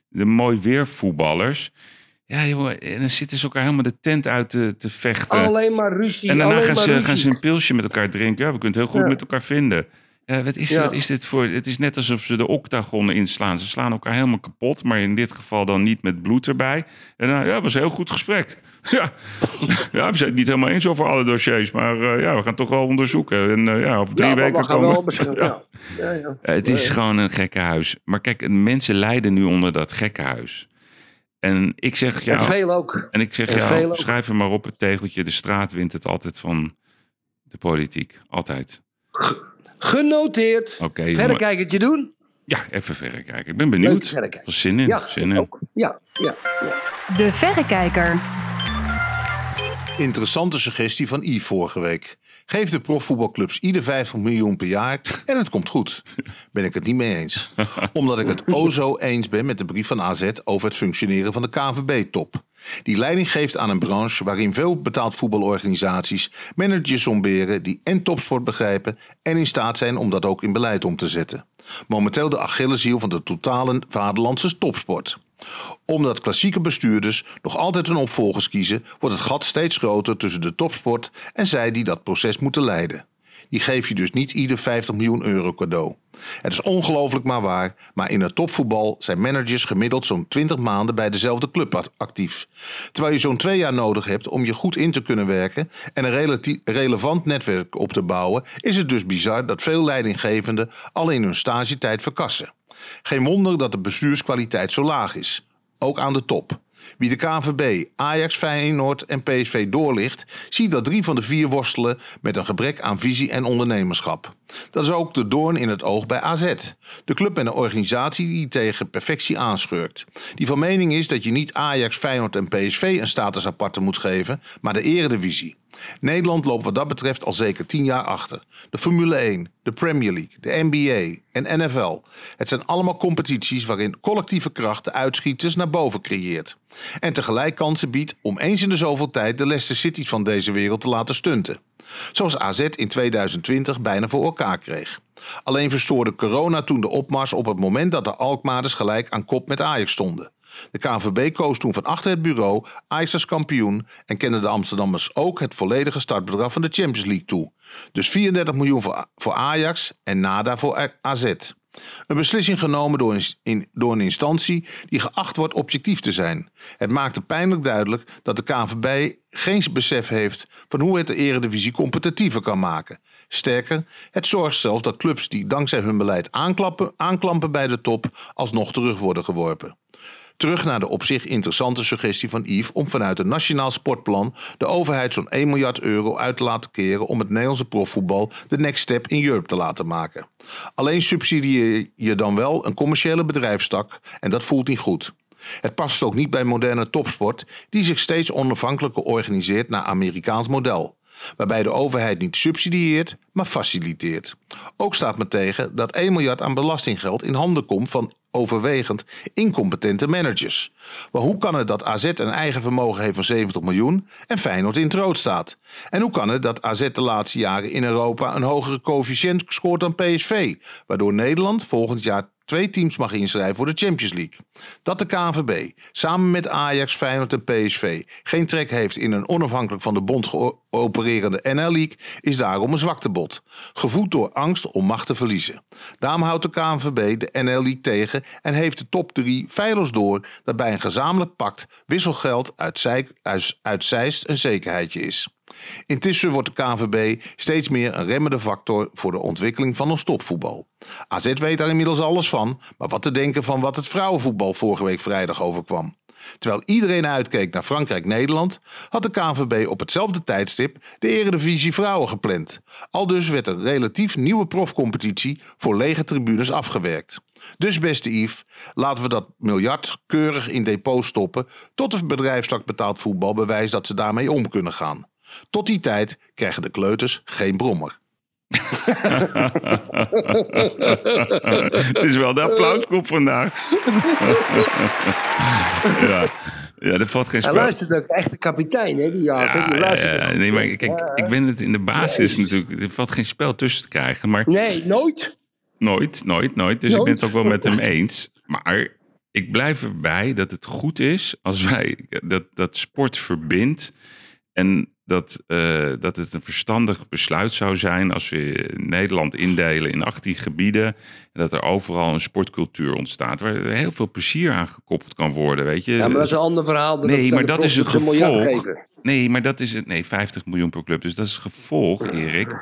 de mooi weervoetballers. Ja, joh, en dan zitten ze elkaar helemaal de tent uit te, te vechten. Alleen maar ruzie. en daarna gaan ze, ruzie. gaan ze een pilsje met elkaar drinken. Ja, we kunnen het heel goed met elkaar vinden. Ja, wat, is, Ja. wat is dit voor... Het is net alsof ze de octagon inslaan. Ze slaan elkaar helemaal kapot. Maar in dit geval dan niet met bloed erbij. En dan, ja, was een heel goed gesprek. [laughs] Ja. ja, we zijn het niet helemaal eens over alle dossiers. Maar eh, ja, we gaan toch wel onderzoeken. En eh, ja, over drie Ja, weken we gaan komen... wel. [laughs] Ja. Ja, ja. Eh, Het is gewoon een gekkenhuis. Maar kijk, mensen lijden nu onder dat gekkenhuis. En ik zeg ja. En veel ook. En ik zeg En ja, schrijf er maar op het tegeltje. De straat wint het altijd van de politiek. Altijd. Genoteerd. Oké. jongen. Verrekijkertje doen? Ja, even verrekijken. Ik ben benieuwd. Leuk verrekijken. Er zin in. Ja, zin in. Ja, ja, ja. De Verrekijker. Interessante suggestie van Yves vorige week. Geef de profvoetbalclubs ieder 50 miljoen per jaar en het komt goed. Ben ik het niet mee eens. [laughs] Omdat ik het o zo eens ben met de brief van AZ over het functioneren van de KNVB-top. Die leiding geeft aan een branche waarin veel betaald voetbalorganisaties managers omberen die en topsport begrijpen en in staat zijn om dat ook in beleid om te zetten. Momenteel de Achilleshiel van de totale vaderlandse topsport omdat klassieke bestuurders nog altijd hun opvolgers kiezen, wordt het gat steeds groter tussen de topsport en zij die dat proces moeten leiden. Die geef je dus niet ieder 50 miljoen euro cadeau. Het is ongelooflijk maar waar, maar in het topvoetbal zijn managers gemiddeld zo'n 20 maanden bij dezelfde club act- actief. Terwijl je zo'n twee jaar nodig hebt om je goed in te kunnen werken en een relevant netwerk op te bouwen, is het dus bizar dat veel leidinggevenden al in hun stagetijd verkassen. Geen wonder dat de bestuurskwaliteit zo laag is. Ook aan de top. Wie de KNVB, Ajax, Feyenoord en PSV doorlicht, ziet dat drie van de vier worstelen met een gebrek aan visie en ondernemerschap. Dat is ook de doorn in het oog bij AZ. De club en een organisatie die tegen perfectie aanschurkt. Die van mening is dat je niet Ajax, Feyenoord en PSV een status aparte moet geven, maar de eredivisie. Nederland loopt wat dat betreft al zeker tien jaar achter. De Formule 1, de Premier League, de NBA en NFL. Het zijn allemaal competities waarin collectieve kracht de uitschieters naar boven creëert. En tegelijk kansen biedt om eens in de zoveel tijd de Leicester Cities van deze wereld te laten stunten. Zoals AZ in 2020 bijna voor elkaar kreeg. Alleen verstoorde corona toen de opmars op het moment dat de Alkmaarders gelijk aan kop met Ajax stonden. De KNVB koos toen van achter het bureau Ajax als kampioen en kenden de Amsterdammers ook het volledige startbedrag van de Champions League toe. Dus 34 miljoen voor, voor Ajax en nada voor AZ. Een beslissing genomen door een, in, door een instantie die geacht wordt objectief te zijn. Het maakte pijnlijk duidelijk dat de KNVB geen besef heeft van hoe het de eredivisie competitiever kan maken. Sterker, het zorgt zelfs dat clubs die dankzij hun beleid aanklappen, aanklampen bij de top alsnog terug worden geworpen. Terug naar de op zich interessante suggestie van Yves om vanuit een nationaal sportplan de overheid zo'n 1 miljard euro uit te laten keren om het Nederlandse profvoetbal de next step in Europe te laten maken. Alleen subsidieer je dan wel een commerciële bedrijfstak en dat voelt niet goed. Het past ook niet bij moderne topsport die zich steeds onafhankelijker organiseert naar Amerikaans model waarbij de overheid niet subsidieert, maar faciliteert. Ook staat me tegen dat 1 miljard aan belastinggeld in handen komt van overwegend incompetente managers. Maar hoe kan het dat AZ een eigen vermogen heeft van 70 miljoen en Feyenoord in het rood staat? En hoe kan het dat AZ de laatste jaren in Europa een hogere coëfficiënt scoort dan PSV, waardoor Nederland volgend jaar twee teams mag inschrijven voor de Champions League. Dat de KNVB samen met Ajax, Feyenoord en PSV geen trek heeft in een onafhankelijk van de bond geopererende NL League is daarom een zwaktebod, gevoed door angst om macht te verliezen. Daarom houdt de KNVB de NL League tegen en heeft de top 3 feilloos door dat bij een gezamenlijk pact wisselgeld uit, Zeist een zekerheidje is. Intussen wordt de KNVB steeds meer een remmende factor voor de ontwikkeling van ons topvoetbal. AZ weet daar inmiddels alles van, maar wat te denken van wat het vrouwenvoetbal vorige week vrijdag overkwam. Terwijl iedereen uitkeek naar Frankrijk-Nederland, had de KNVB op hetzelfde tijdstip de Eredivisie Vrouwen gepland. Al dus werd een relatief nieuwe profcompetitie voor lege tribunes afgewerkt. Dus beste Yves, laten we dat miljard keurig in depot stoppen tot de bedrijfstak betaald voetbal bewijst dat ze daarmee om kunnen gaan. Tot die tijd krijgen de kleuters geen brommer. Het is wel de applauskop vandaag. ja. Ja, er valt geen Hij spel. luistert ook echt de kapitein, hè, die Jaap. Ja, ja, nee, maar kijk, ik ben het in de basis natuurlijk. Er valt geen spel tussen te krijgen. Maar Nee, nooit. Nooit, nooit, nooit. Dus Nooit? ik ben het ook wel met hem eens. Maar ik blijf erbij dat het goed is als wij dat, dat sport verbindt. En dat, eh, dat het een verstandig besluit zou zijn als we Nederland indelen in 18 gebieden. En dat er overal een sportcultuur ontstaat waar er heel veel plezier aan gekoppeld kan worden. Weet je? Ja, maar dat is een ander verhaal. dan Nee, maar dat is een gevolg. Nee, maar dat is het. Nee, 50 miljoen per club. Dus dat is het gevolg, Erik.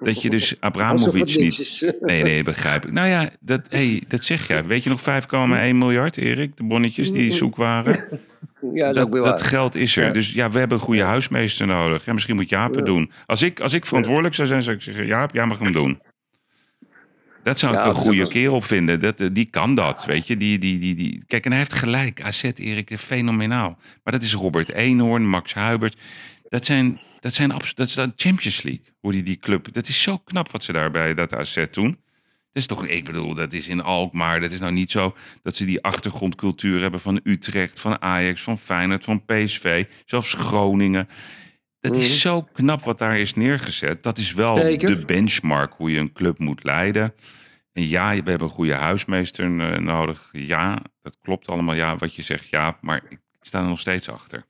Dat je dus [laughs] Abramovic niet. [laughs] Nee, nee, begrijp ik. Nou ja, dat, hey, dat zeg jij. Weet je nog 5,1 miljard, Erik? De bonnetjes die zoek waren. [laughs] Ja, dat geld is er. Ja. Dus ja, we hebben een goede huismeester nodig. Ja, misschien moet Jaap het doen. Als ik, als ik verantwoordelijk zou zijn, zou ik zeggen: Jaap, jij mag hem doen. Dat zou ik een goede kerel vinden. Dat, eh, die kan dat, weet je. Die, die, die, die. Kijk, en hij heeft gelijk. AZ, Erik, is fenomenaal. Maar dat is Robert Eenhoorn, Max Huibert. Dat zijn, dat zijn abs- dat is de Champions League. Hoe die die club... Dat is zo knap wat ze daar bij dat AZ doen. Dat is toch, ik bedoel, dat is in Alkmaar. Dat is nou niet zo dat ze die achtergrondcultuur hebben van Utrecht, van Ajax, van Feyenoord, van PSV, zelfs Groningen. Dat is Mhm. zo knap wat daar is neergezet. Dat is wel Zeker. de benchmark hoe je een club moet leiden. En ja, we hebben een goede huismeester eh, nodig. Ja, dat klopt allemaal. Ja, wat je zegt, ja, maar ik sta er nog steeds achter.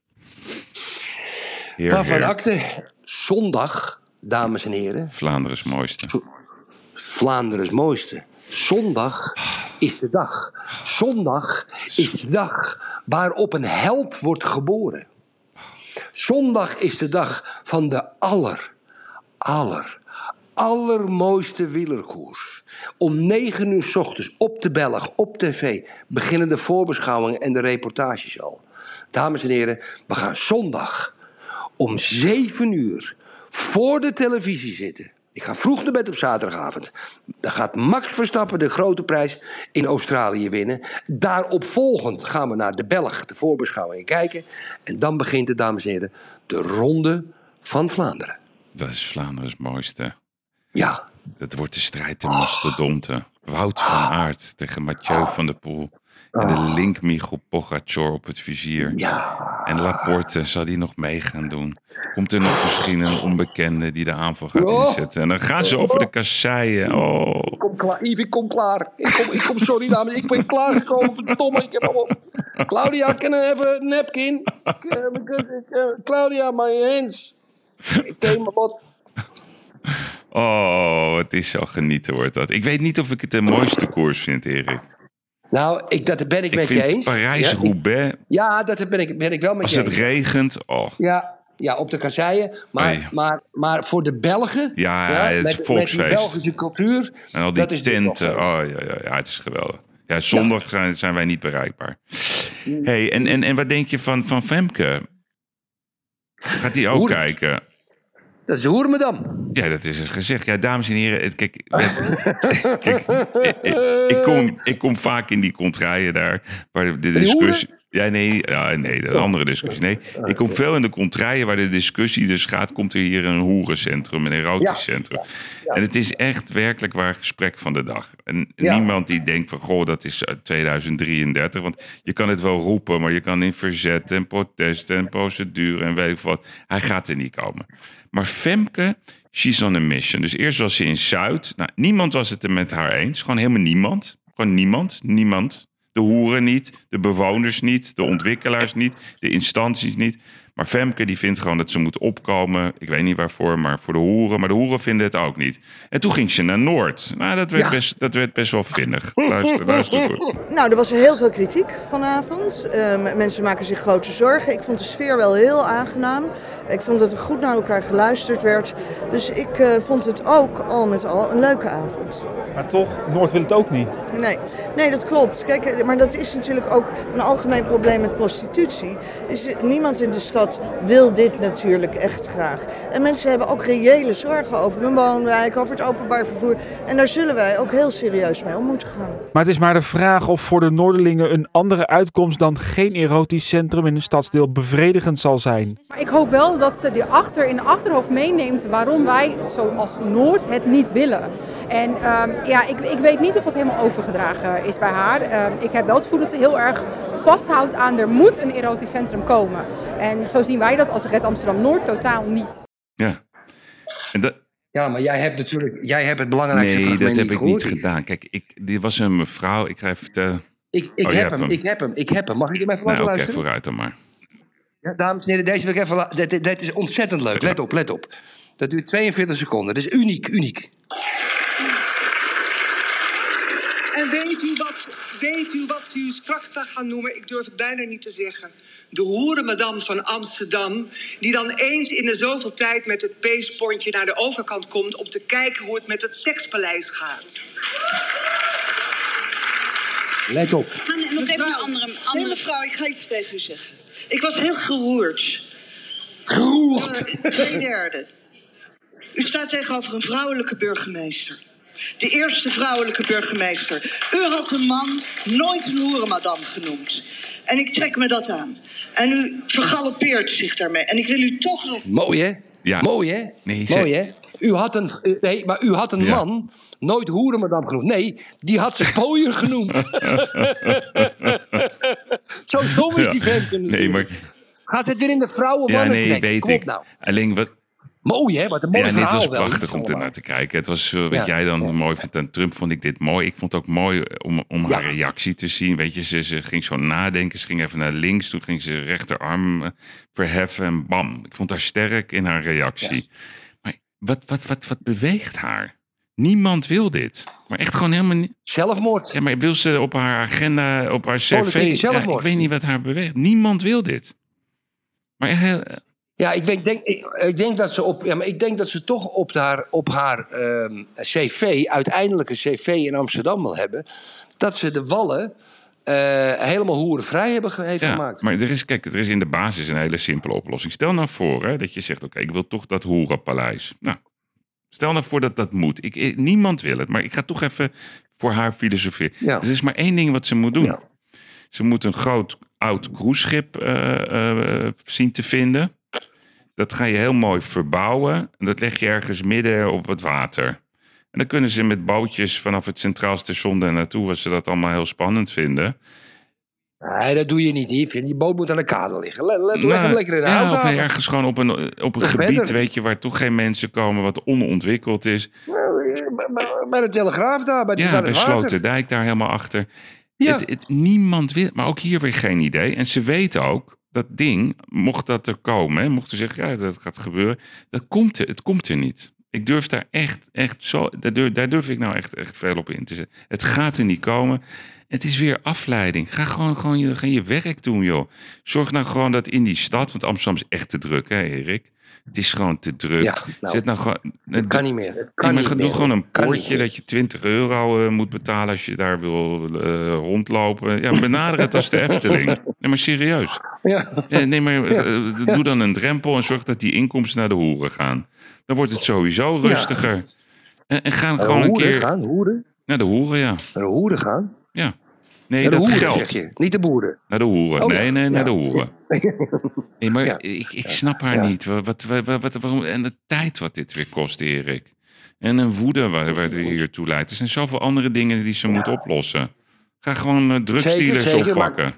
Waarvan akte? Zondag, dames en heren. Vlaanderen is mooiste. Vlaanderen's mooiste. Zondag is de dag. Zondag is de dag waarop een held wordt geboren. Zondag is de dag van de aller, aller, allermooiste wielerkoers. Om negen uur s ochtends op de Belg, op tv, beginnen de voorbeschouwingen en de reportages al. Dames en heren, we gaan zondag om zeven uur voor de televisie zitten. Ik ga vroeg naar bed op zaterdagavond. Dan gaat Max Verstappen de grote prijs in Australië winnen. Daarop volgend gaan we naar de Belg, de voorbeschouwingen kijken. En dan begint het, dames en heren, de Ronde van Vlaanderen. Dat is Vlaanderen's mooiste. Ja. Dat wordt de strijd der mastodonten. Wout van Aert tegen Mathieu van der Poel. En de link Michel Pogacar op het vizier. En Laporte, zal die nog mee gaan doen? Komt er nog misschien een onbekende die de aanval gaat Oh. inzetten? En dan gaan ze over de kasseien. Oh. Ik kom klaar, Yves, ik kom klaar. Ik kom, ik kom sorry dames, ik ben klaargekomen, verdomme. Ik heb allemaal... Claudia, can I have a napkin? Eh, eh, Claudia, my hands. Ik came about... oh, het is zo genieten wordt dat. Ik weet niet of ik het de mooiste koers vind, Erik. Nou, ik, dat ben ik, Ik met je vind eens. Parijs-Roubaix, Ja, dat ben ik, ben ik wel met als je het eens. regent, oh. Ja, ja, op de kasseien. Maar, maar, maar voor de Belgen, Ja, het is met, met die. Belgische cultuur, En al die dat tenten. Oh ja, ja, ja, het is geweldig. Ja, zondag zijn, zijn wij niet bereikbaar. Hey, en, en, en wat denk je van, van Femke? Gaat die ook kijken? Dat is de hoermedam. Ja, dat is een gezegd. Ja, dames en heren, het, kijk, we- [laughs] kijk ik, kom, ik kom vaak in die contraien daar, waar de, discussie... Ja, nee, ja, nee, een andere discussie. Nee, ik kom veel in de contraien waar de discussie dus gaat... komt er hier een hoerencentrum, een erotisch Ja. centrum. En het is echt werkelijk waar gesprek van de dag. En Ja. niemand die denkt van, goh, dat is uit 2033. Want je kan het wel roepen, maar je kan in verzet en protest en procedure en weet ik wat. Hij gaat er niet komen. Maar Femke, she's on a mission. Dus eerst was ze in Zuid. Nou, niemand was het er met haar eens. Gewoon helemaal niemand. Gewoon niemand. Niemand. De hoeren niet, de bewoners niet, de ontwikkelaars niet, de instanties niet. Maar Femke die vindt gewoon dat ze moet opkomen. Ik weet niet waarvoor, maar voor de hoeren. Maar de hoeren vinden het ook niet. En toen ging ze naar Noord. Nou, dat werd, Ja. best, dat werd best wel vinnig. Luister, luister goed. Nou, er was heel veel kritiek vanavond. Eh, mensen maken zich grote zorgen. Ik vond de sfeer wel heel aangenaam. Ik vond dat er goed naar elkaar geluisterd werd. Dus ik eh, vond het ook al met al een leuke avond. Maar toch, Noord wil het ook niet. Nee, nee, dat klopt. Kijk, eh, maar dat is natuurlijk ook een algemeen probleem met prostitutie. Is, niemand in de stad wil dit natuurlijk echt graag. En mensen hebben ook reële zorgen over hun woonwijk, over het openbaar vervoer. En daar zullen wij ook heel serieus mee om moeten gaan. Maar het is maar de vraag of voor de Noorderlingen een andere uitkomst dan geen erotisch centrum in een stadsdeel bevredigend zal zijn. Maar ik hoop wel dat ze die achter in de achterhoofd meeneemt waarom wij, zoals Noord, het niet willen. En ehm, ja, ik, ik weet niet of dat helemaal overgedragen is bij haar. Ehm, ik heb wel het gevoel dat ze heel erg vasthoudt aan er moet een erotisch centrum komen. En zo zien wij dat als Red Amsterdam Noord totaal niet. Ja. En dat, Ja, maar jij hebt natuurlijk jij hebt het belangrijkste nee, dat heb niet ik niet gedaan. Kijk, ik, dit was een mevrouw. Ik ga even vertellen. Ik, ik Oh, heb hem, ik heb hem, ik heb hem. Mag ik hem even Nou, laten oké, luisteren? vooruit dan maar. Ja, dames en heren, deze wil ik even dit, dit, dit is ontzettend leuk. Let op, let op. Dat duurt 42 seconden. Dat is uniek, uniek. En weet u, wat, weet u wat u straks gaat gaan noemen? Ik durf het bijna niet te zeggen. De hoerenmadam van Amsterdam, die dan eens in de zoveel tijd met het peespontje naar de overkant komt om te kijken hoe het met het sekspaleis gaat. Let op. nog even een andere, Nee, mevrouw, ik ga iets tegen u zeggen. Ik was heel geroerd. Geroerd? Twee derde. U staat tegenover een vrouwelijke burgemeester. De eerste vrouwelijke burgemeester. U had een man nooit een hoerenmadam genoemd. En ik trek me dat aan. En u vergalopeert zich daarmee. En ik wil u toch nog... Mooi, hè? Ja. Mooi, hè? Nee, Mooi, hè? U had een, eh, nee, maar u had een Ja. man nooit hoerenmadam genoemd. Nee, die had ze pooier genoemd. [laughs] Zo dom is Ja. die vent. Nee, maar Gaat het weer in de vrouwen ja, nee, trekken? weet Kom op ik. nou. Alleen wat. Mooi, hè? Wat een mooi ja, dit verhaal was wel. prachtig om te naar te kijken. Het was, eh, wat Ja. jij dan mooi vindt aan Trump, vond ik dit mooi. Ik vond het ook mooi om, om haar reactie te zien. Weet je, ze, ze ging zo nadenken. Ze ging even naar links. Toen ging ze rechterarm eh, verheffen en bam. Ik vond haar sterk in haar reactie. Maar wat, wat, wat, wat beweegt haar? Niemand wil dit. Maar echt gewoon helemaal niet. Zelfmoord. Ja, maar wil ze op haar agenda, op haar cv... Zelfmoord. ik weet niet wat haar beweegt. Niemand wil dit. Maar echt heel... Ja, ik denk, denk, ik, ik denk dat ze op, ja, maar ik denk dat ze toch op haar, op haar ehm, cv, uiteindelijk een cv in Amsterdam wil hebben, dat ze de wallen eh, helemaal hoerenvrij hebben heeft Ja, gemaakt. maar er is, kijk, er is in de basis een hele simpele oplossing. Stel nou voor hè, dat je zegt, oké, ik wil toch dat hoerenpaleis. Nou, stel nou voor dat dat moet. Ik, niemand wil het, maar ik ga toch even voor haar filosofie. Er is maar één ding wat ze moet doen. Ze moet een groot oud cruiseschip eh, eh, zien te vinden. Dat ga je heel mooi verbouwen. En dat leg je ergens midden op het water. En dan kunnen ze met bootjes vanaf het Centraal Station daar naartoe, als ze dat allemaal heel spannend vinden. Nee, dat doe je niet, Yves. Die boot moet aan de kade liggen. Leg Nou, hem lekker in de ja, of ergens gewoon op een, op een gebied, weet je, waar toch geen mensen komen, wat onontwikkeld is. Bij- bij- Bij de Telegraaf daar, bij, die, Ja, bij bij. Sloterdijk daar helemaal achter. Ja. Het, het- niemand wil, maar ook hier weer geen idee. En ze weten ook, dat ding, mocht dat er komen, mocht ze zeggen, ja, dat gaat gebeuren, dat komt er, het komt er niet. Ik durf daar echt, echt zo, daar durf, daar durf ik nou echt, echt veel op in te zetten. Het gaat er niet komen. Het is weer afleiding. Ga gewoon, gewoon je, ga je werk doen, joh. Zorg nou gewoon dat in die stad, want Amsterdam is echt te druk, hè, Erik? Het is gewoon te druk. Ja, nou, Zet nou gewoon, Het kan niet meer. Het kan maar niet doe meer. gewoon een poortje dat je 20 euro eh, moet betalen als je daar wil eh, rondlopen. Ja, benader het als de [laughs] Efteling. Nee, maar serieus. Ja. Nee, maar Ja. eh, doe dan een drempel en zorg dat die inkomsten naar de hoeren gaan. Dan wordt het sowieso rustiger. En, en ga Naar de gewoon een hoeren keer... gaan, hoeren? Naar de hoeren, ja. Naar de hoeren gaan? Ja. Nee, Naar de dat hoeren, geld. zeg je. Niet de boeren. Naar de hoeren. Oh, nee, nee, naar de hoeren. [laughs] Nee, maar Ja. ik, ik snap haar niet. Wat, wat, wat, wat- waarom, en de tijd wat dit weer kost, Erik. En een woede waar, waar het hier toe leidt. Er zijn zoveel andere dingen die ze moet oplossen. Ga gewoon uh, drugsdealers maar- oppakken.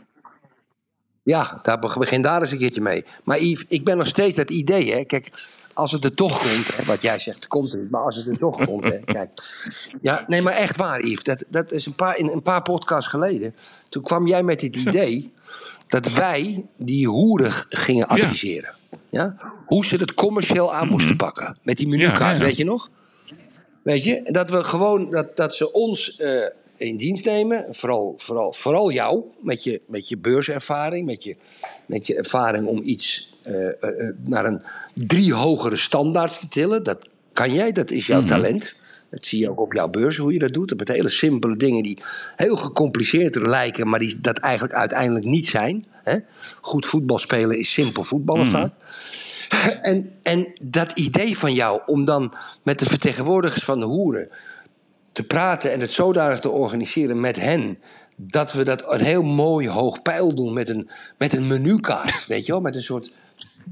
Ja, daar be- begin daar eens een keertje mee. Maar Yves, ik ben nog steeds dat idee, hè. Kijk, als het er toch komt, hè, wat jij zegt, het komt niet. Maar als het er toch komt, hè, kijk. Ja, nee, maar echt waar, Yves. Dat, dat is een paar, in een paar podcasts geleden. Toen kwam jij met het idee dat wij die hoeren g- gingen adviseren. Ja. Hoe ze het commercieel aan moesten pakken. Met die menukaart, Mhm. Ja, weet je nog? Weet je, dat we gewoon, dat, dat ze ons eh, in dienst nemen. Vooral, vooral, vooral jou, met je, met je beurservaring, met je, met je ervaring om iets naar een drie hogere standaard te tillen. Dat kan jij, dat is jouw Mhm. talent. Dat zie je ook op jouw beurs, hoe je dat doet. Met hele simpele dingen die heel gecompliceerder lijken, maar die dat eigenlijk uiteindelijk niet zijn. Hè? Goed voetbal spelen is simpel voetballen Mhm. vaak. En, en dat idee van jou om dan met de vertegenwoordigers van de hoeren te praten en het zodanig te organiseren met hen. Dat we dat een heel mooi hoog pijl doen met een, met een menukaart. Weet je wel, met een soort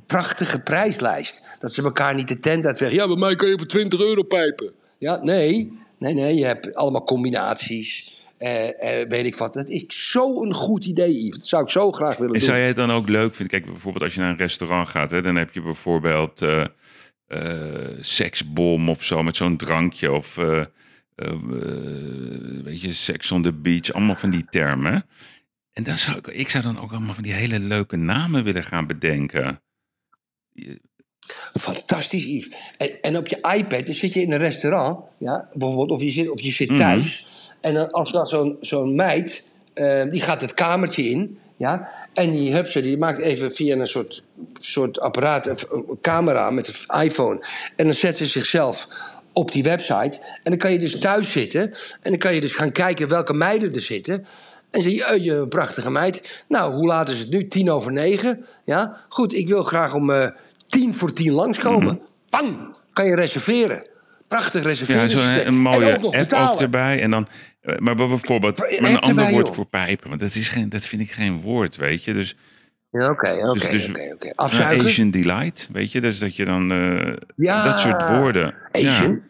prachtige prijslijst. Dat ze elkaar niet de tent uitweg. Ja, bij mij kan je voor 20 euro pijpen. Ja, nee. Nee, nee, je hebt allemaal combinaties. eh, weet ik wat. Dat is zo'n goed idee, Yves. Dat zou ik zo graag willen En doen. zou jij het dan ook leuk vinden? Kijk, bijvoorbeeld als je naar een restaurant gaat, hè, dan heb je bijvoorbeeld eh seksbom of zo met zo'n drankje. Of weet je, sex on the beach. Allemaal van die termen. En dan zou ik, ik zou dan ook allemaal van die hele leuke namen willen gaan bedenken. Fantastisch, Yves. En, en op je iPad, dan zit je in een restaurant, ja, bijvoorbeeld, of je zit, of je zit Mhm. thuis. En dan, als dan zo'n zo'n meid, eh, die gaat het kamertje in, ja, en die, hup, ze, die maakt even via een soort, soort apparaat, een, een camera met een iPhone. En dan zet ze zichzelf op die website. En dan kan je dus thuis zitten. En dan kan je dus gaan kijken welke meiden er zitten. En zeg je, "Oh, je een prachtige meid. Nou, hoe laat is het nu? Tien over negen. Ja, goed, ik wil graag om eh, tien voor tien langskomen. Bang, kan je reserveren. Prachtig Mhm. Ja, reserveringssysteem. zo'n een en mooie ook app ook erbij. En dan, eh, maar bijvoorbeeld, Een maar een app ander erbij, woord joh. voor pijpen. Want dat, is geen, dat vind ik geen woord, weet je. Dus, Ja, oké, oké, dus, dus, oké, oké. Afzuigen? Asian Delight, weet je. Dus dat je dan eh, Ja, dat soort woorden. Asian?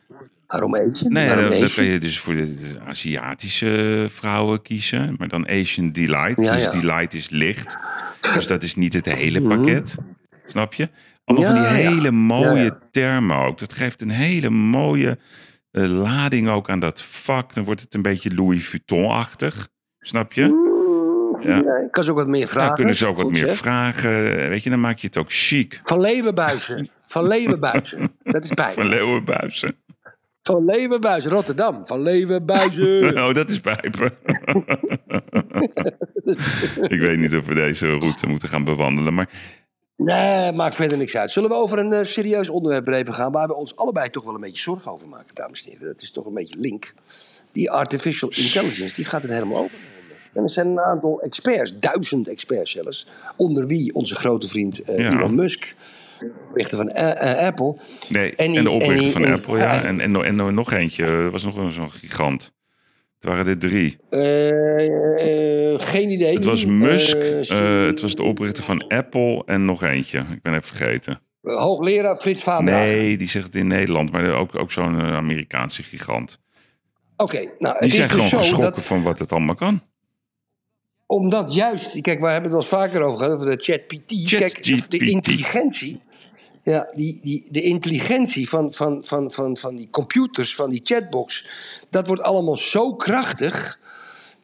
Waarom Asian? Nee, Waarom dan, dan Asian? kan je dus voor de, Aziatische vrouwen kiezen. Maar dan Asian Delight. Ja, dus ja. Delight is licht. Dus dat is niet het hele Mhm. pakket. Snap je? Allemaal van Ja, die hele mooie termen ook. Dat geeft een hele mooie eh, lading ook aan dat vak. Dan wordt het een beetje Louis Vuitton-achtig. Snap je? Ja. Ja, ik kan ze ook wat meer vragen. Dan kunnen ze ook wat Goed, meer zeg. vragen. Weet je, dan maak je het ook chic. Van Leeuwenbuizen. Van Leeuwenbuizen. [laughs] Dat is pijn. Van Leeuwenbuizen. Van Leeuwenbuizen, Rotterdam. Van Leeuwenbuizen. [laughs] Oh, dat is pijpen. [laughs] ik weet niet of we deze route moeten gaan bewandelen. Maar Nee, maakt verder niks uit. Zullen we over een eh, serieus onderwerp even gaan... waar we ons allebei toch wel een beetje zorgen over maken, dames en heren. Dat is toch een beetje link. Die artificial intelligence, die gaat het helemaal over. En er zijn een aantal experts, duizend experts zelfs... onder wie onze grote vriend eh, Ja. Elon Musk... oprichter van eh, Apple. Nee, En de oprichter van en- Apple, ja. En, en, en, en nog eentje, er was nog zo'n gigant. Het waren er drie. Eh, eh, geen idee. Het was Musk, het was de oprichter van Apple en nog eentje. Ik ben even vergeten. hoogleraar Frits Vaandrager. Nee, die zegt het in Nederland, maar ook, ook zo'n Amerikaanse gigant. Oké, nou, Die is zijn dus gewoon zo geschrokken dat van wat het allemaal kan. Omdat juist, kijk, we hebben het al vaker over gehad, over de ChatGPT. Kijk, de, de intelligentie. Ja, die, die, de intelligentie van, van, van, van, van die computers, van die chatbox. Dat wordt allemaal zo krachtig.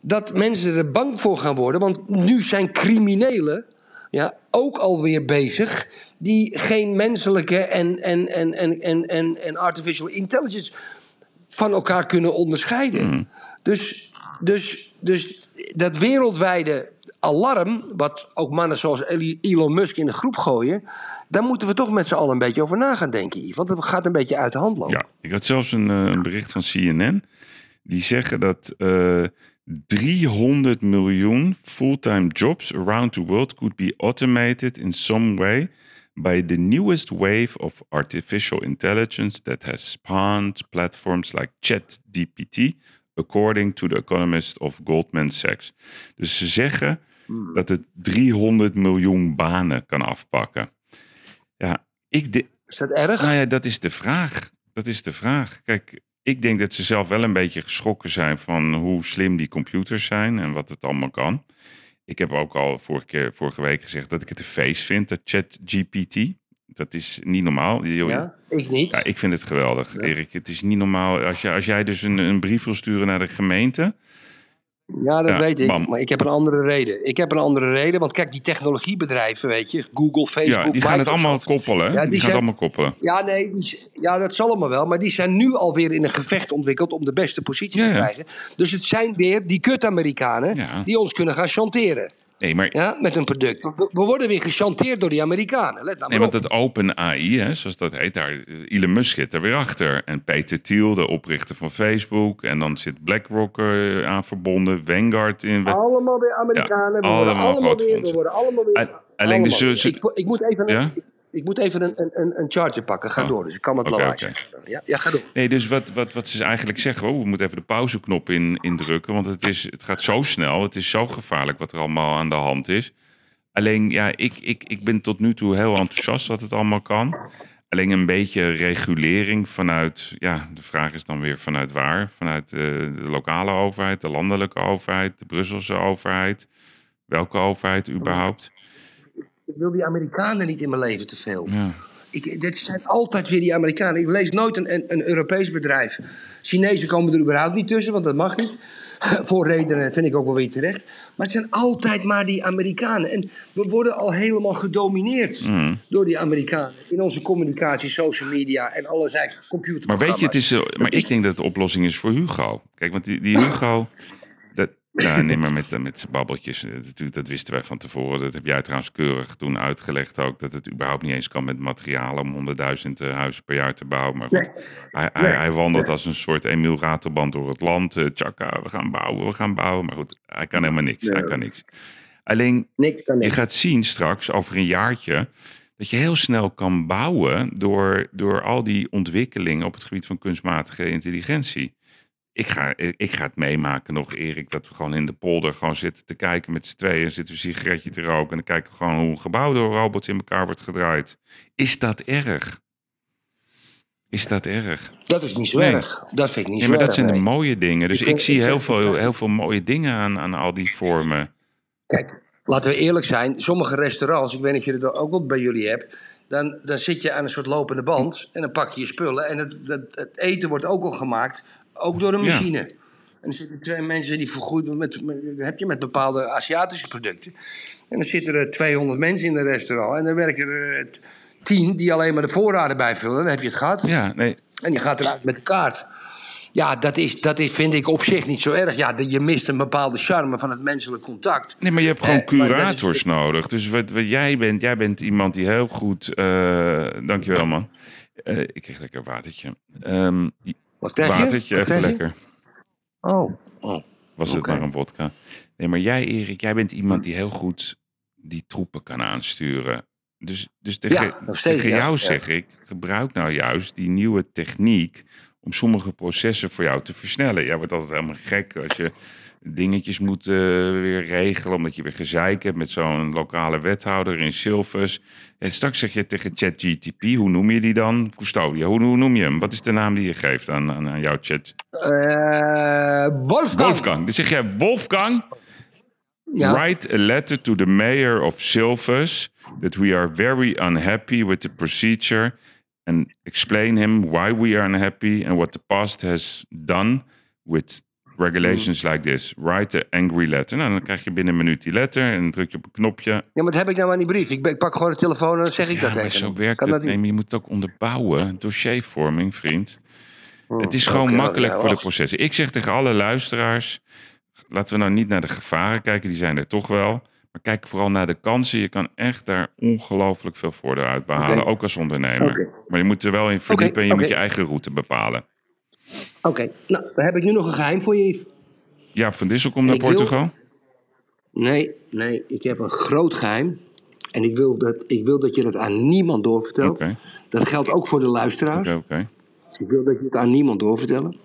dat mensen er bang voor gaan worden. Want nu zijn criminelen. Ja, ook alweer bezig. die geen menselijke en, en, en, en, en, en, en artificial intelligence. van elkaar kunnen onderscheiden. Dus, dus, dus dat wereldwijde alarm, wat ook mannen zoals Elon Musk in de groep gooien, daar moeten we toch met z'n allen een beetje over na gaan denken. Want het gaat een beetje uit de hand lopen. Ja, ik had zelfs een, eh, een bericht van CNN. Die zeggen dat eh 300 miljoen fulltime jobs around the world could be automated in some way by the newest wave of artificial intelligence that has spawned platforms like ChatGPT, according to the economist of Goldman Sachs. Dus ze zeggen dat het 300 miljoen banen kan afpakken. Ja, ik de- Is dat erg? nou ja, dat is de vraag. Dat is de vraag. Kijk, ik denk dat ze zelf wel een beetje geschrokken zijn van hoe slim die computers zijn en wat het allemaal kan. Ik heb ook al vorige, keer, vorige week gezegd dat ik het een feest vind, dat ChatGPT. Dat is niet normaal. Je- Ja, ik niet. Ja, ik vind het geweldig, Erik. Het is niet normaal. Als, je, als jij dus een, een brief wil sturen naar de gemeente. Ja, dat Ja, weet ik. bam. Maar ik heb een andere reden. Ik heb een andere reden. Want kijk, die technologiebedrijven, weet je, Google, Facebook, ja, die gaan het allemaal koppelen. Ja, die die gaan het allemaal koppelen. Ja, nee, die, ja, dat zal allemaal wel. Maar die zijn nu alweer in een gevecht ontwikkeld om de beste positie Ja, te krijgen. Dus het zijn weer die kut-Amerikanen die ons kunnen gaan chanteren. Nee, maar Ja, met een product. We, worden weer gechanteerd door die Amerikanen. Let nou Nee, want het Open AI, hè, zoals dat heet, daar, eh, Elon Musk zit er weer achter. En Peter Thiel, de oprichter van Facebook. En dan zit BlackRock er aan verbonden, Vanguard in. Allemaal weer Amerikanen. Ja, we, worden allemaal allemaal grote weer, we worden allemaal weer... De allemaal. ze- Ik, ik moet even, een? Ik moet even een, een, een, charger pakken. Ga Oh. door, dus ik kan het oké. zeggen. Ja, ja, ga door. Nee, dus wat, wat, wat ze eigenlijk zeggen, oh, we moeten even de pauzeknop in, indrukken. Want het, is, het gaat zo snel, het is zo gevaarlijk wat er allemaal aan de hand is. Alleen, ja, ik, ik, ik ben tot nu toe heel enthousiast wat het allemaal kan. Alleen een beetje regulering vanuit, ja, de vraag is dan weer vanuit waar? Vanuit eh, de lokale overheid, de landelijke overheid, de Brusselse overheid. Welke overheid überhaupt? Ik wil die Amerikanen niet in mijn leven te veel. Ja. Ik, dit zijn altijd weer die Amerikanen. Ik lees nooit een, een, een Europees bedrijf. Chinezen komen er überhaupt niet tussen, want dat mag niet. [laughs] Voor redenen vind ik ook wel weer terecht. Maar het zijn altijd maar die Amerikanen. En we worden al helemaal gedomineerd Mm. door die Amerikanen. In onze communicatie, social media en alles eigenlijk Maar computerprogramma's. weet je, het is, eh, maar ik denk dat de oplossing is voor Hugo. Kijk, want die, die Hugo, [laughs] ja, nee, maar met, met zijn babbeltjes, eh, natuurlijk, dat wisten wij van tevoren. Dat heb jij trouwens keurig toen uitgelegd ook, dat het überhaupt niet eens kan met materialen om 100.000 eh, huizen per jaar te bouwen. Maar goed, hij, hij, Nee. hij wandelt als een soort Emiel Ratelband door het land. eh tjaka, we gaan bouwen, we gaan bouwen. Maar goed, hij kan helemaal niks, hij kan niks. Alleen, je gaat zien straks, over een jaartje, dat je heel snel kan bouwen door, door al die ontwikkelingen op het gebied van kunstmatige intelligentie. Ik ga, ik ga het meemaken nog, Erik, dat we gewoon in de polder gewoon zitten te kijken met z'n tweeën. Zitten we een sigaretje te roken en dan kijken we gewoon hoe een gebouw door robots in elkaar wordt gedraaid. Is dat erg? Is dat erg? Dat is niet zo Nee. erg. Dat vind ik niet Ja, zo maar dat erg, zijn de mooie dingen. Dus Ik zie heel veel, heel veel mooie dingen aan, aan al die vormen. Kijk, laten we eerlijk zijn. Sommige restaurants, ik weet niet of je dat ook wel bij jullie hebt. Dan, dan zit je aan een soort lopende band en dan pak je je spullen. En het, het, het eten wordt ook al gemaakt, ook door een Ja. machine. En er zitten twee mensen die vergoed met, met, heb je met bepaalde Aziatische producten. En dan zitten er 200 mensen in een restaurant. En dan werken er eh, t- 10 die alleen maar de voorraden bijvullen. Dan heb je het gehad. Ja, nee. En je gaat eruit met de kaart. Ja, dat, is, dat is, vind ik op zich niet zo erg. Ja, je mist een bepaalde charme van het menselijk contact. Nee, maar je hebt gewoon Eh, is- curators nodig. Dus wat, wat jij bent, jij bent iemand die heel goed. eh dankjewel, man. Ik kreeg lekker een watertje. Ehm, Wat krijg je? Watertje, Wat even krijg je? lekker. Oh. oh. Was het Oké. maar een vodka? Nee, maar jij, Erik, jij bent iemand die heel goed die troepen kan aansturen. Dus, dus tegen, Ja, nog steeds, tegen ja. jou Ja. zeg ik, gebruik nou juist die nieuwe techniek om sommige processen voor jou te versnellen. Jij wordt altijd helemaal gek als je dingetjes moet eh, weer regelen, omdat je weer gezeik hebt met zo'n lokale wethouder in Silvers. En straks zeg je tegen ChatGTP, hoe noem je die dan? Custodia, hoe, hoe noem je hem? Wat is de naam die je geeft aan, aan, aan jouw chat? Eh, Wolfgang. Wolfgang. Dan zeg jij, Wolfgang, Ja. write a letter to the mayor of Silvers that we are very unhappy with the procedure and explain him why we are unhappy and what the past has done with regulations Mm. like this. Write an angry letter. Nou, dan krijg je binnen een minuut die letter en dan druk je op een knopje. Ja, maar wat heb ik nou aan die brief? Ik, ben- ik pak gewoon de telefoon en dan zeg ik Ja, dat tegen zo werkt Kan het. dat? Nee, maar je moet het ook onderbouwen. Dossiervorming, vriend. Oh, het is gewoon makkelijk ja, voor de processen. Ik zeg tegen alle luisteraars... laten we nou niet naar de gevaren kijken. Die zijn er toch wel. Maar kijk vooral naar de kansen. Je kan echt daar ongelooflijk veel voordeel uit behalen. Ook als ondernemer. Maar je moet er wel in verdiepen en je moet je eigen route bepalen. Oké, nou, dan heb ik nu nog een geheim voor je, Yves. Jaap van Dissel komt naar Ik wil- Portugal. Nee, nee, ik heb een groot geheim. En ik wil dat, ik wil dat je dat aan niemand doorvertelt. Dat geldt ook voor de luisteraars. Oké, oké. Ik wil dat je het aan niemand doorvertellen.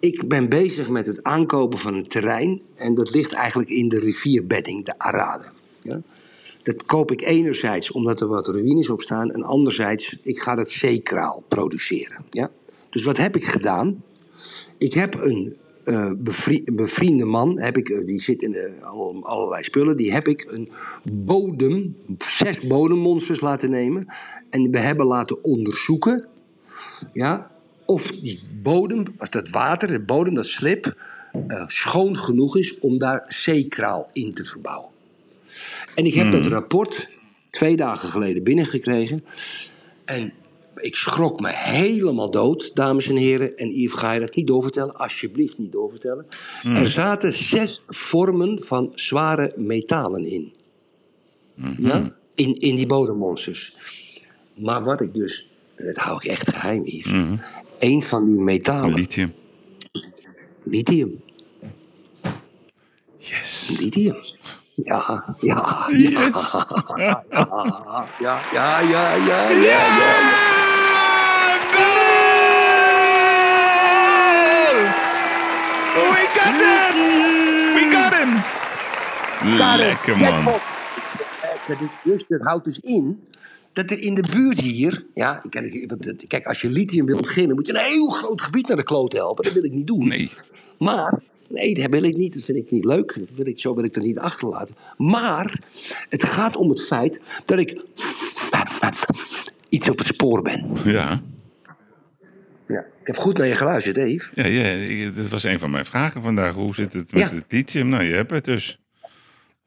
Ik ben bezig met het aankopen van een terrein. En dat ligt eigenlijk in de rivierbedding, de Arade. Ja? Dat koop ik enerzijds omdat er wat ruïnes op staan. En anderzijds, ik ga dat zeekraal produceren. Ja? Dus wat heb ik gedaan? Ik heb een eh, bevri- bevriende man, heb ik, eh, die zit in de, al- allerlei spullen. Die heb ik een bodem, zes bodemmonsters laten nemen. En we hebben laten onderzoeken ja, of die bodem, of dat water, de bodem, dat slip, eh, schoon genoeg is om daar zeekraal in te verbouwen. En ik heb Hmm. dat rapport twee dagen geleden binnengekregen. En ik schrok me helemaal dood, dames en heren. En Yves, ga je dat niet doorvertellen? Alsjeblieft niet doorvertellen. Hmm. Er zaten zes vormen van zware metalen in. Ja? In, in die bodemmonsters. Maar wat ik dus, en dat hou ik echt geheim, Yves. Een van die metalen. Lithium. Lithium. Yes. Lithium. Ja, ja, Yes. [laughs] ja. Ja, ja, ja, ja, ja, ja, ja. We got him! We got him! Lekker man. Dus, dat houdt dus in dat er in de buurt hier... Ja, kijk, kijk, als je lithium wil ontginnen, moet je een heel groot gebied naar de kloot helpen. Dat wil ik niet doen. Nee. Maar, nee, dat wil ik niet. Dat vind ik niet leuk. Dat wil ik, zo wil ik dat niet achterlaten. Maar, het gaat om het feit dat ik iets op het spoor ben. Ja. Ja. Ik heb goed naar je geluisterd, Dave. Ja, ja, dat was een van mijn vragen vandaag. Hoe zit het met Ja. het lithium? Nou, je hebt het dus.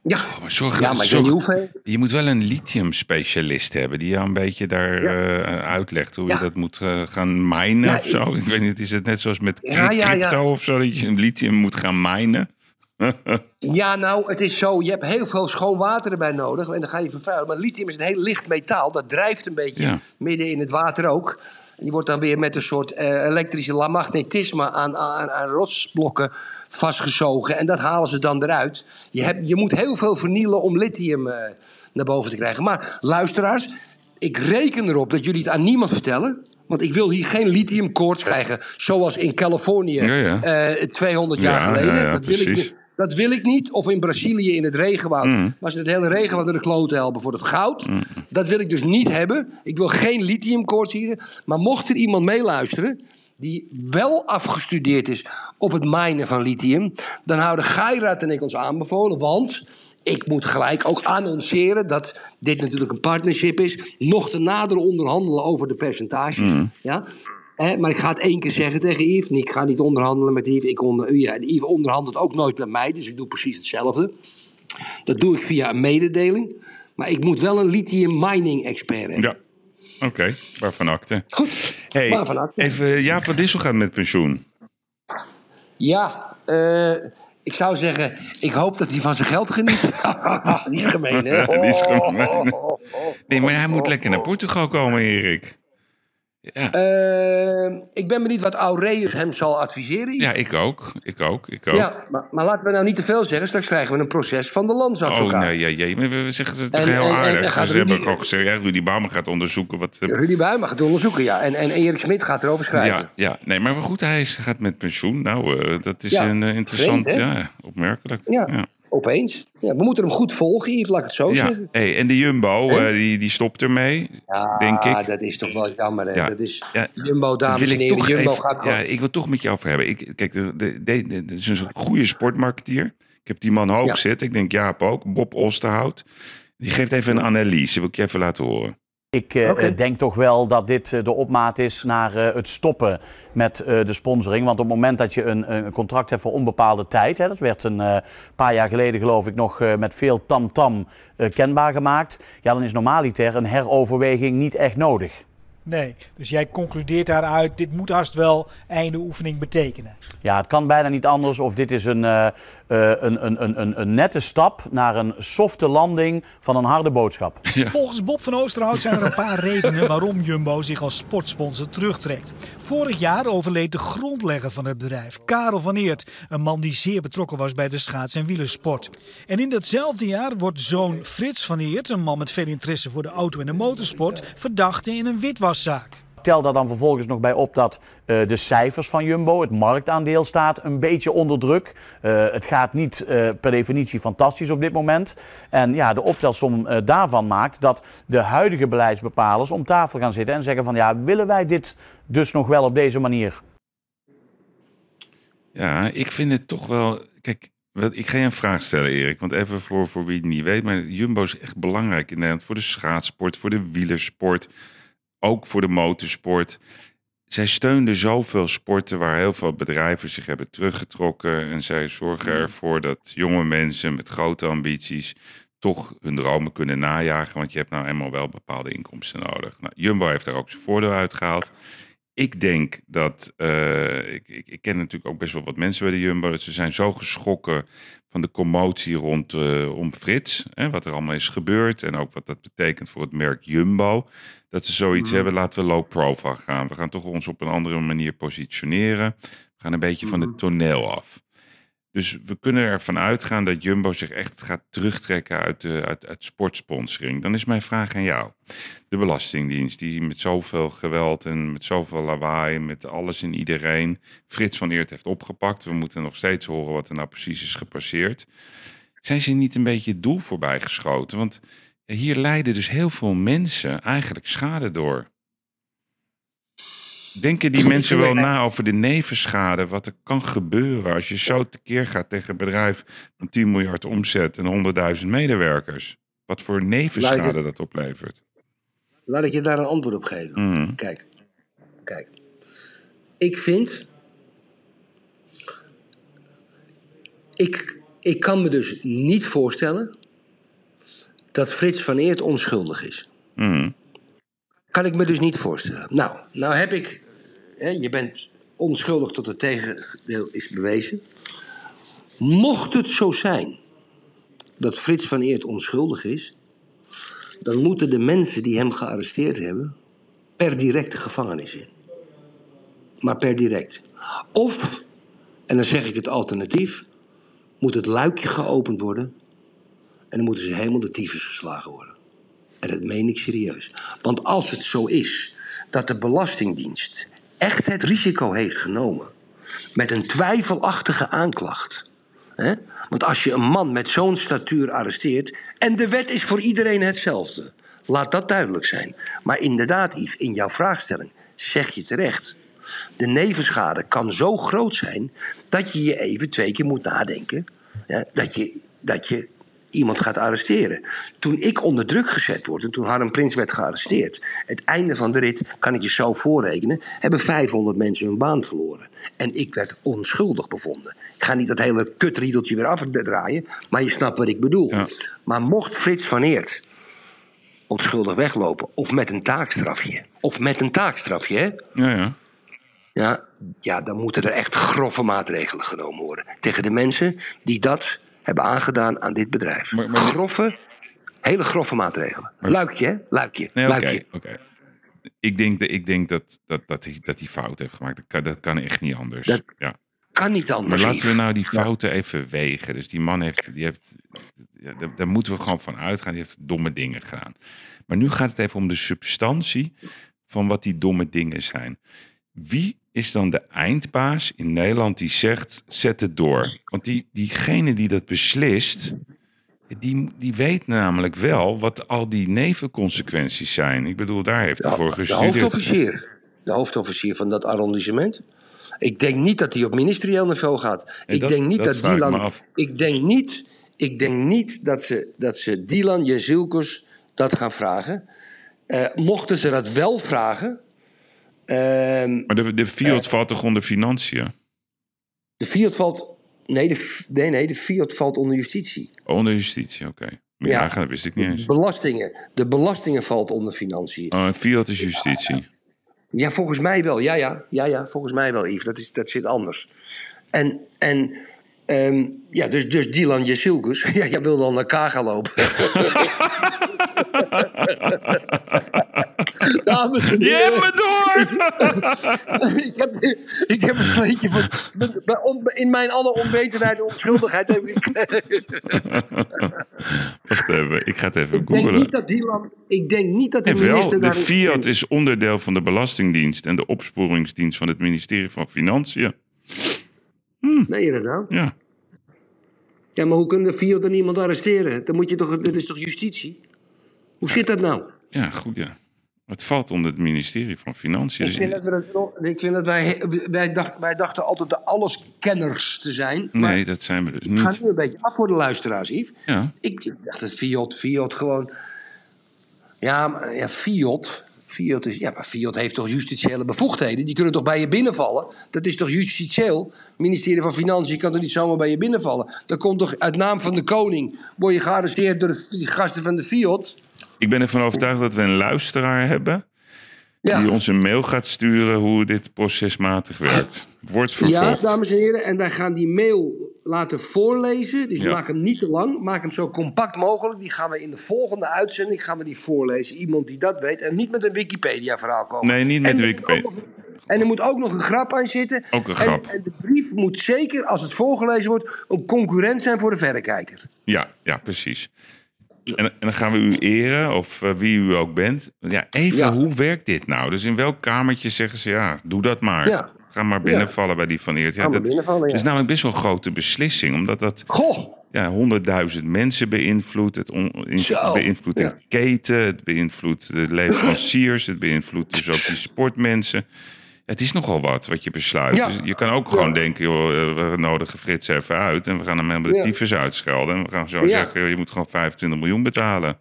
Ja, maar zorg, ja, maar zorg- hoeveel. Je moet wel een lithium-specialist hebben die jou een beetje daar eh, uitlegt hoe je dat moet eh, gaan minen of zo. Ik weet niet, is het net zoals met crypto of zo, dat je lithium moet gaan minen? [laughs] Ja, nou, het is zo. Je hebt heel veel schoon water erbij nodig. En dan ga je vervuilen. Maar lithium is een heel licht metaal. Dat drijft een beetje Ja. midden in het water ook. En je wordt dan weer met een soort eh, elektrische magnetisme aan, aan, aan rotsblokken vastgezogen. En dat halen ze dan eruit. Je, hebt, je moet heel veel vernielen om lithium eh, naar boven te krijgen. Maar luisteraars, ik reken erop dat jullie het aan niemand vertellen. Want ik wil hier geen lithiumkoorts krijgen. Zoals in Californië Ja, ja. eh, 200 jaar Ja, geleden. dat, wil ik, niet- dat wil ik niet. Of in Brazilië in het regenwoud. Mm. Maar ze het hele regenwoud naar de kloten helpen voor het goud. Dat wil ik dus niet hebben. Ik wil geen lithiumkoorts hier. Maar mocht er iemand meeluisteren die wel afgestudeerd is op het minen van lithium... dan houden Geirat en ik ons aanbevolen. Want ik moet gelijk ook annonceren dat dit natuurlijk een partnership is. Nog te nader onderhandelen over de percentages. Mm. Ja? Hè, maar ik ga het één keer zeggen tegen Yves. Nee, ik ga niet onderhandelen met Yves. Ik onder, ja, Yves onderhandelt ook nooit met mij, dus ik doe precies hetzelfde. Dat doe ik via een mededeling. Maar ik moet wel een lithium mining expert hebben. Ja, oké, waarvan akte. Goed, hey, waarvan akte. Even, Jaap van Dissel gaat met pensioen. Ja, eh, ik zou zeggen, ik hoop dat hij van zijn geld geniet. [laughs] Is gemeen, hè? [laughs] Die is Oh, gemeen. Nee, maar hij moet lekker naar Portugal komen, Erik. Eh, ik ben benieuwd wat Aureus hem zal adviseren. Ja, ik ook. Ik ook. Ik ook. Ja, maar, maar laten we nou niet te veel zeggen. Straks krijgen we een proces van de Oh, landsadvocaat. nee, ja, ja, maar we we zeggen het En- heel en- aardig. en gaat ze hebben gewoon gezegd, ja, Rudy Bouwman gaat onderzoeken wat... eh, Rudy Buijma gaat onderzoeken, ja. En, en Erik Smit gaat erover schrijven. Ja, ja, nee, maar goed, hij gaat met pensioen. Nou, eh, dat is Ja, een eh, interessant, vreemd, ja, opmerkelijk. Ja, ja. Opeens. Ja, we moeten hem goed volgen, Yves, laat ik het zo Ja, zeggen. hey, en de Jumbo, En? eh, die, die stopt ermee, Ja, denk ik. dat is toch wel jammer, hè. Ja. Dat is Jumbo, dames wil en heren. Jumbo even- gaat... Ja, ik wil toch met jou over hebben. Ik, kijk, de- is een goede sportmarketeer. Ik heb die man hoog zitten. Ik denk Jaap ook. Bob Osterhout. Die geeft even een analyse. Wil ik je even laten horen. Ik eh, eh, denk toch wel dat dit eh, de opmaat is naar het stoppen met de sponsoring. Want op het moment dat je een, een contract hebt voor onbepaalde tijd, hè, dat werd een paar jaar geleden geloof ik nog met veel tamtam eh, kenbaar gemaakt. Ja, dan is normaliter een heroverweging niet echt nodig. Nee, dus jij concludeert daaruit, dit moet haast wel einde oefening betekenen. Ja, het kan bijna niet anders of dit is een, eh, eh, een, een, een, een, een nette stap naar een softe landing van een harde boodschap. [laughs] Volgens Bob van Oosterhout zijn er een paar [laughs] redenen waarom Jumbo zich als sportsponsor terugtrekt. Vorig jaar overleed de grondlegger van het bedrijf, Karel van Eert. Een man die zeer betrokken was bij de schaats- en wielersport. En in datzelfde jaar wordt zoon Frits van Eert, een man met veel interesse voor de auto en de motorsport, verdachte in een Tel daar dan vervolgens nog bij op dat eh, de cijfers van Jumbo, het marktaandeel staat een beetje onder druk. Eh, het gaat niet eh, per definitie fantastisch op dit moment. En ja, de optelsom eh, daarvan maakt dat de huidige beleidsbepalers om tafel gaan zitten en zeggen van ja, willen wij dit dus nog wel op deze manier? Ja, ik vind het toch wel... Kijk, wat- ik ga je een vraag stellen, Erik. Want even voor, voor wie het niet weet. Maar Jumbo is echt belangrijk in Nederland. Voor de schaatsport, voor de wielersport. Ook voor de motorsport. Zij steunden zoveel sporten waar heel veel bedrijven zich hebben teruggetrokken. En zij zorgen ervoor dat jonge mensen met grote ambities toch hun dromen kunnen najagen. Want je hebt nou eenmaal wel bepaalde inkomsten nodig. Nou, Jumbo heeft daar ook zijn voordeel uitgehaald. Ik denk dat, eh, ik, ik, ik ken natuurlijk ook best wel wat mensen bij de Jumbo, dat ze zijn zo geschrokken van de commotie rond eh, om Frits, hè, wat er allemaal is gebeurd en ook wat dat betekent voor het merk Jumbo, dat ze zoiets Mhm. hebben, laten we low profile gaan. We gaan toch ons op een andere manier positioneren. We gaan een beetje van het toneel af. Dus we kunnen ervan uitgaan dat Jumbo zich echt gaat terugtrekken uit, de, uit, uit sportsponsoring. Dan is mijn vraag aan jou. De Belastingdienst, die met zoveel geweld en met zoveel lawaai, met alles en iedereen, Frits van Eert heeft opgepakt. We moeten nog steeds horen wat er nou precies is gepasseerd. Zijn ze niet een beetje het doel voorbij geschoten? Want hier lijden dus heel veel mensen eigenlijk schade door. Denken die mensen wel na over de nevenschade, wat er kan gebeuren als je zo tekeer gaat tegen een bedrijf van 10 miljard omzet en 100.000 medewerkers? Wat voor nevenschade ik- dat oplevert. Laat ik je daar een antwoord op geven. Mhm. Kijk, kijk. Ik vind. Ik, ik kan me dus niet voorstellen dat Frits van Eert onschuldig is. Mhm. Kan ik me dus niet voorstellen. Nou, nou heb ik. Hè, je bent onschuldig tot het tegendeel is bewezen. Mocht het zo zijn dat Frits van Eert onschuldig is, dan moeten de mensen die hem gearresteerd hebben per direct de gevangenis in. Maar per direct. Of, en dan zeg ik het alternatief, moet het luikje geopend worden en dan moeten ze helemaal de tyfus geslagen worden. En dat meen ik serieus. Want als het zo is dat de Belastingdienst echt het risico heeft genomen met een twijfelachtige aanklacht. Hè? Want als je een man met zo'n statuur arresteert. en de wet is voor iedereen hetzelfde. Laat dat duidelijk zijn. Maar inderdaad, Yves, in jouw vraagstelling zeg je terecht. De nevenschade kan zo groot zijn dat je je even twee keer moet nadenken. Ja, dat, je, dat je iemand gaat arresteren. Toen ik onder druk gezet word en toen Harm Prins werd gearresteerd. Het einde van de rit, kan ik je zo voorrekenen, hebben 500 mensen hun baan verloren. En ik werd onschuldig bevonden. Ik ga niet dat hele kutriedeltje weer afdraaien, maar je snapt wat ik bedoel. Maar mocht Frits van Eert onschuldig weglopen, of met een taakstrafje, of met een taakstrafje, hè? Ja, ja. Ja, ja, dan moeten er echt grove maatregelen genomen worden. Tegen de mensen die dat hebben aangedaan aan dit bedrijf. Grove, hele grove maatregelen. Luikje, hè? Luikje. Nee, luikje. oké. Ik denk, dat- ik denk dat, dat, dat, hij, dat hij fout heeft gemaakt. Dat kan, dat kan echt niet anders. Dat ja. Kan niet anders. Maar laten we nou die fouten even wegen. Dus die man heeft, die heeft daar, daar moeten we gewoon van uitgaan. Die heeft domme dingen gedaan. Maar nu gaat het even om de substantie van wat die domme dingen zijn. Wie is dan de eindbaas in Nederland die zegt, zet het door? Want die, diegene die dat beslist, die, die weet namelijk wel wat al die nevenconsequenties zijn. Ik bedoel, daar heeft hij voor De gestudeerd. hoofdofficier. De hoofdofficier van dat arrondissement. Ik denk niet dat hij op ministerieel niveau gaat. Ik dat- denk niet dat dat, vraag ik denk niet, ik denk niet dat, ze, dat ze Dylan Jezilkus dat gaan vragen. Eh, mochten ze dat wel vragen. Ehm, Maar de, de Fiat valt toch onder financiën? de Fiat valt. Nee, de, nee, nee, de Fiat valt onder justitie. Onder justitie, oké. Maar Ja. dat wist ik niet eens. Belastingen. De belastingen valt onder financiën. Oh, Fiat is justitie. Ja, volgens mij wel. Ja, ja, ja, ja volgens mij wel, Yves. Dat, is, dat zit anders. En, en ehm, ja, dus, dus Dylan Jesilkus, [laughs] ja, jij wilde al naar K gaan lopen. [laughs] [laughs] Dames en Je hebt me [laughs] ik, heb, ik heb een beetje van... In mijn alle onwetendheid en onschuldigheid heb ik... [laughs] Wacht even, ik ga het even ik denk googlen. niet dat Dylan... Ik denk niet dat de En wel, minister de Fiat is onderdeel van de Belastingdienst en de opsporingsdienst van het ministerie van Financiën. Je dat nou? Ja. Ja, maar hoe kunnen de Fiat dan iemand arresteren? Dan moet je toch, dit is toch justitie? Hoe zit dat nou? Ja, goed ja. Het valt onder het ministerie van Financiën. Ik Dus- vind, dat we ik vind dat wij, wij, dacht, wij dachten altijd de alleskenners te zijn. Maar nee, dat zijn we dus ik ga niet. nu een beetje af voor de luisteraars, Yves. Ja. Ik, dacht dat Fiat, Fiat gewoon... Ja, maar, ja Fiat... Fiat, is, ja, maar Fiat heeft toch justitiële bevoegdheden? Die kunnen toch bij je binnenvallen? Dat is toch justitieel? Het ministerie van Financiën kan toch niet zomaar bij je binnenvallen? Dat komt toch uit naam van de koning? Word je gearresteerd door de die gasten van de Fiat? Ik ben ervan overtuigd dat we een luisteraar hebben... Ja. die ons een mail gaat sturen hoe dit procesmatig werkt. Wordt vervolgd. Ja, dames en heren, en wij gaan die mail laten voorlezen. Dus Ja. maak hem niet te lang, maak hem zo compact mogelijk. Die gaan we in de volgende uitzending gaan we die voorlezen. Iemand die dat weet en niet met een Wikipedia-verhaal komen. Nee, niet met En Wikipedia. En er moet ook nog een grap aan zitten. Ook een En- grap. En, de brief moet zeker, als het voorgelezen wordt, een concurrent zijn voor de verrekijker. Ja, ja, precies. En, en dan gaan we u eren, of eh, wie u ook bent. Ja, even, Ja. hoe werkt dit nou? Dus in welk kamertje zeggen ze, ja, doe dat maar. Ja. Ga maar binnenvallen bij die van Eert. Ja, dat is namelijk best wel een grote beslissing, omdat dat... Goh! ja, honderdduizend mensen beïnvloedt. Het beïnvloedt de keten, het beïnvloedt de leveranciers, het beïnvloedt dus ook die sportmensen. Het is nogal wat wat je besluit. Ja. Dus je kan ook gewoon denken, joh, eh, we nodigen Frits even uit en we gaan hem helemaal de tyfus uitschelden. En we gaan zo zeggen, joh, je moet gewoon 25 miljoen betalen.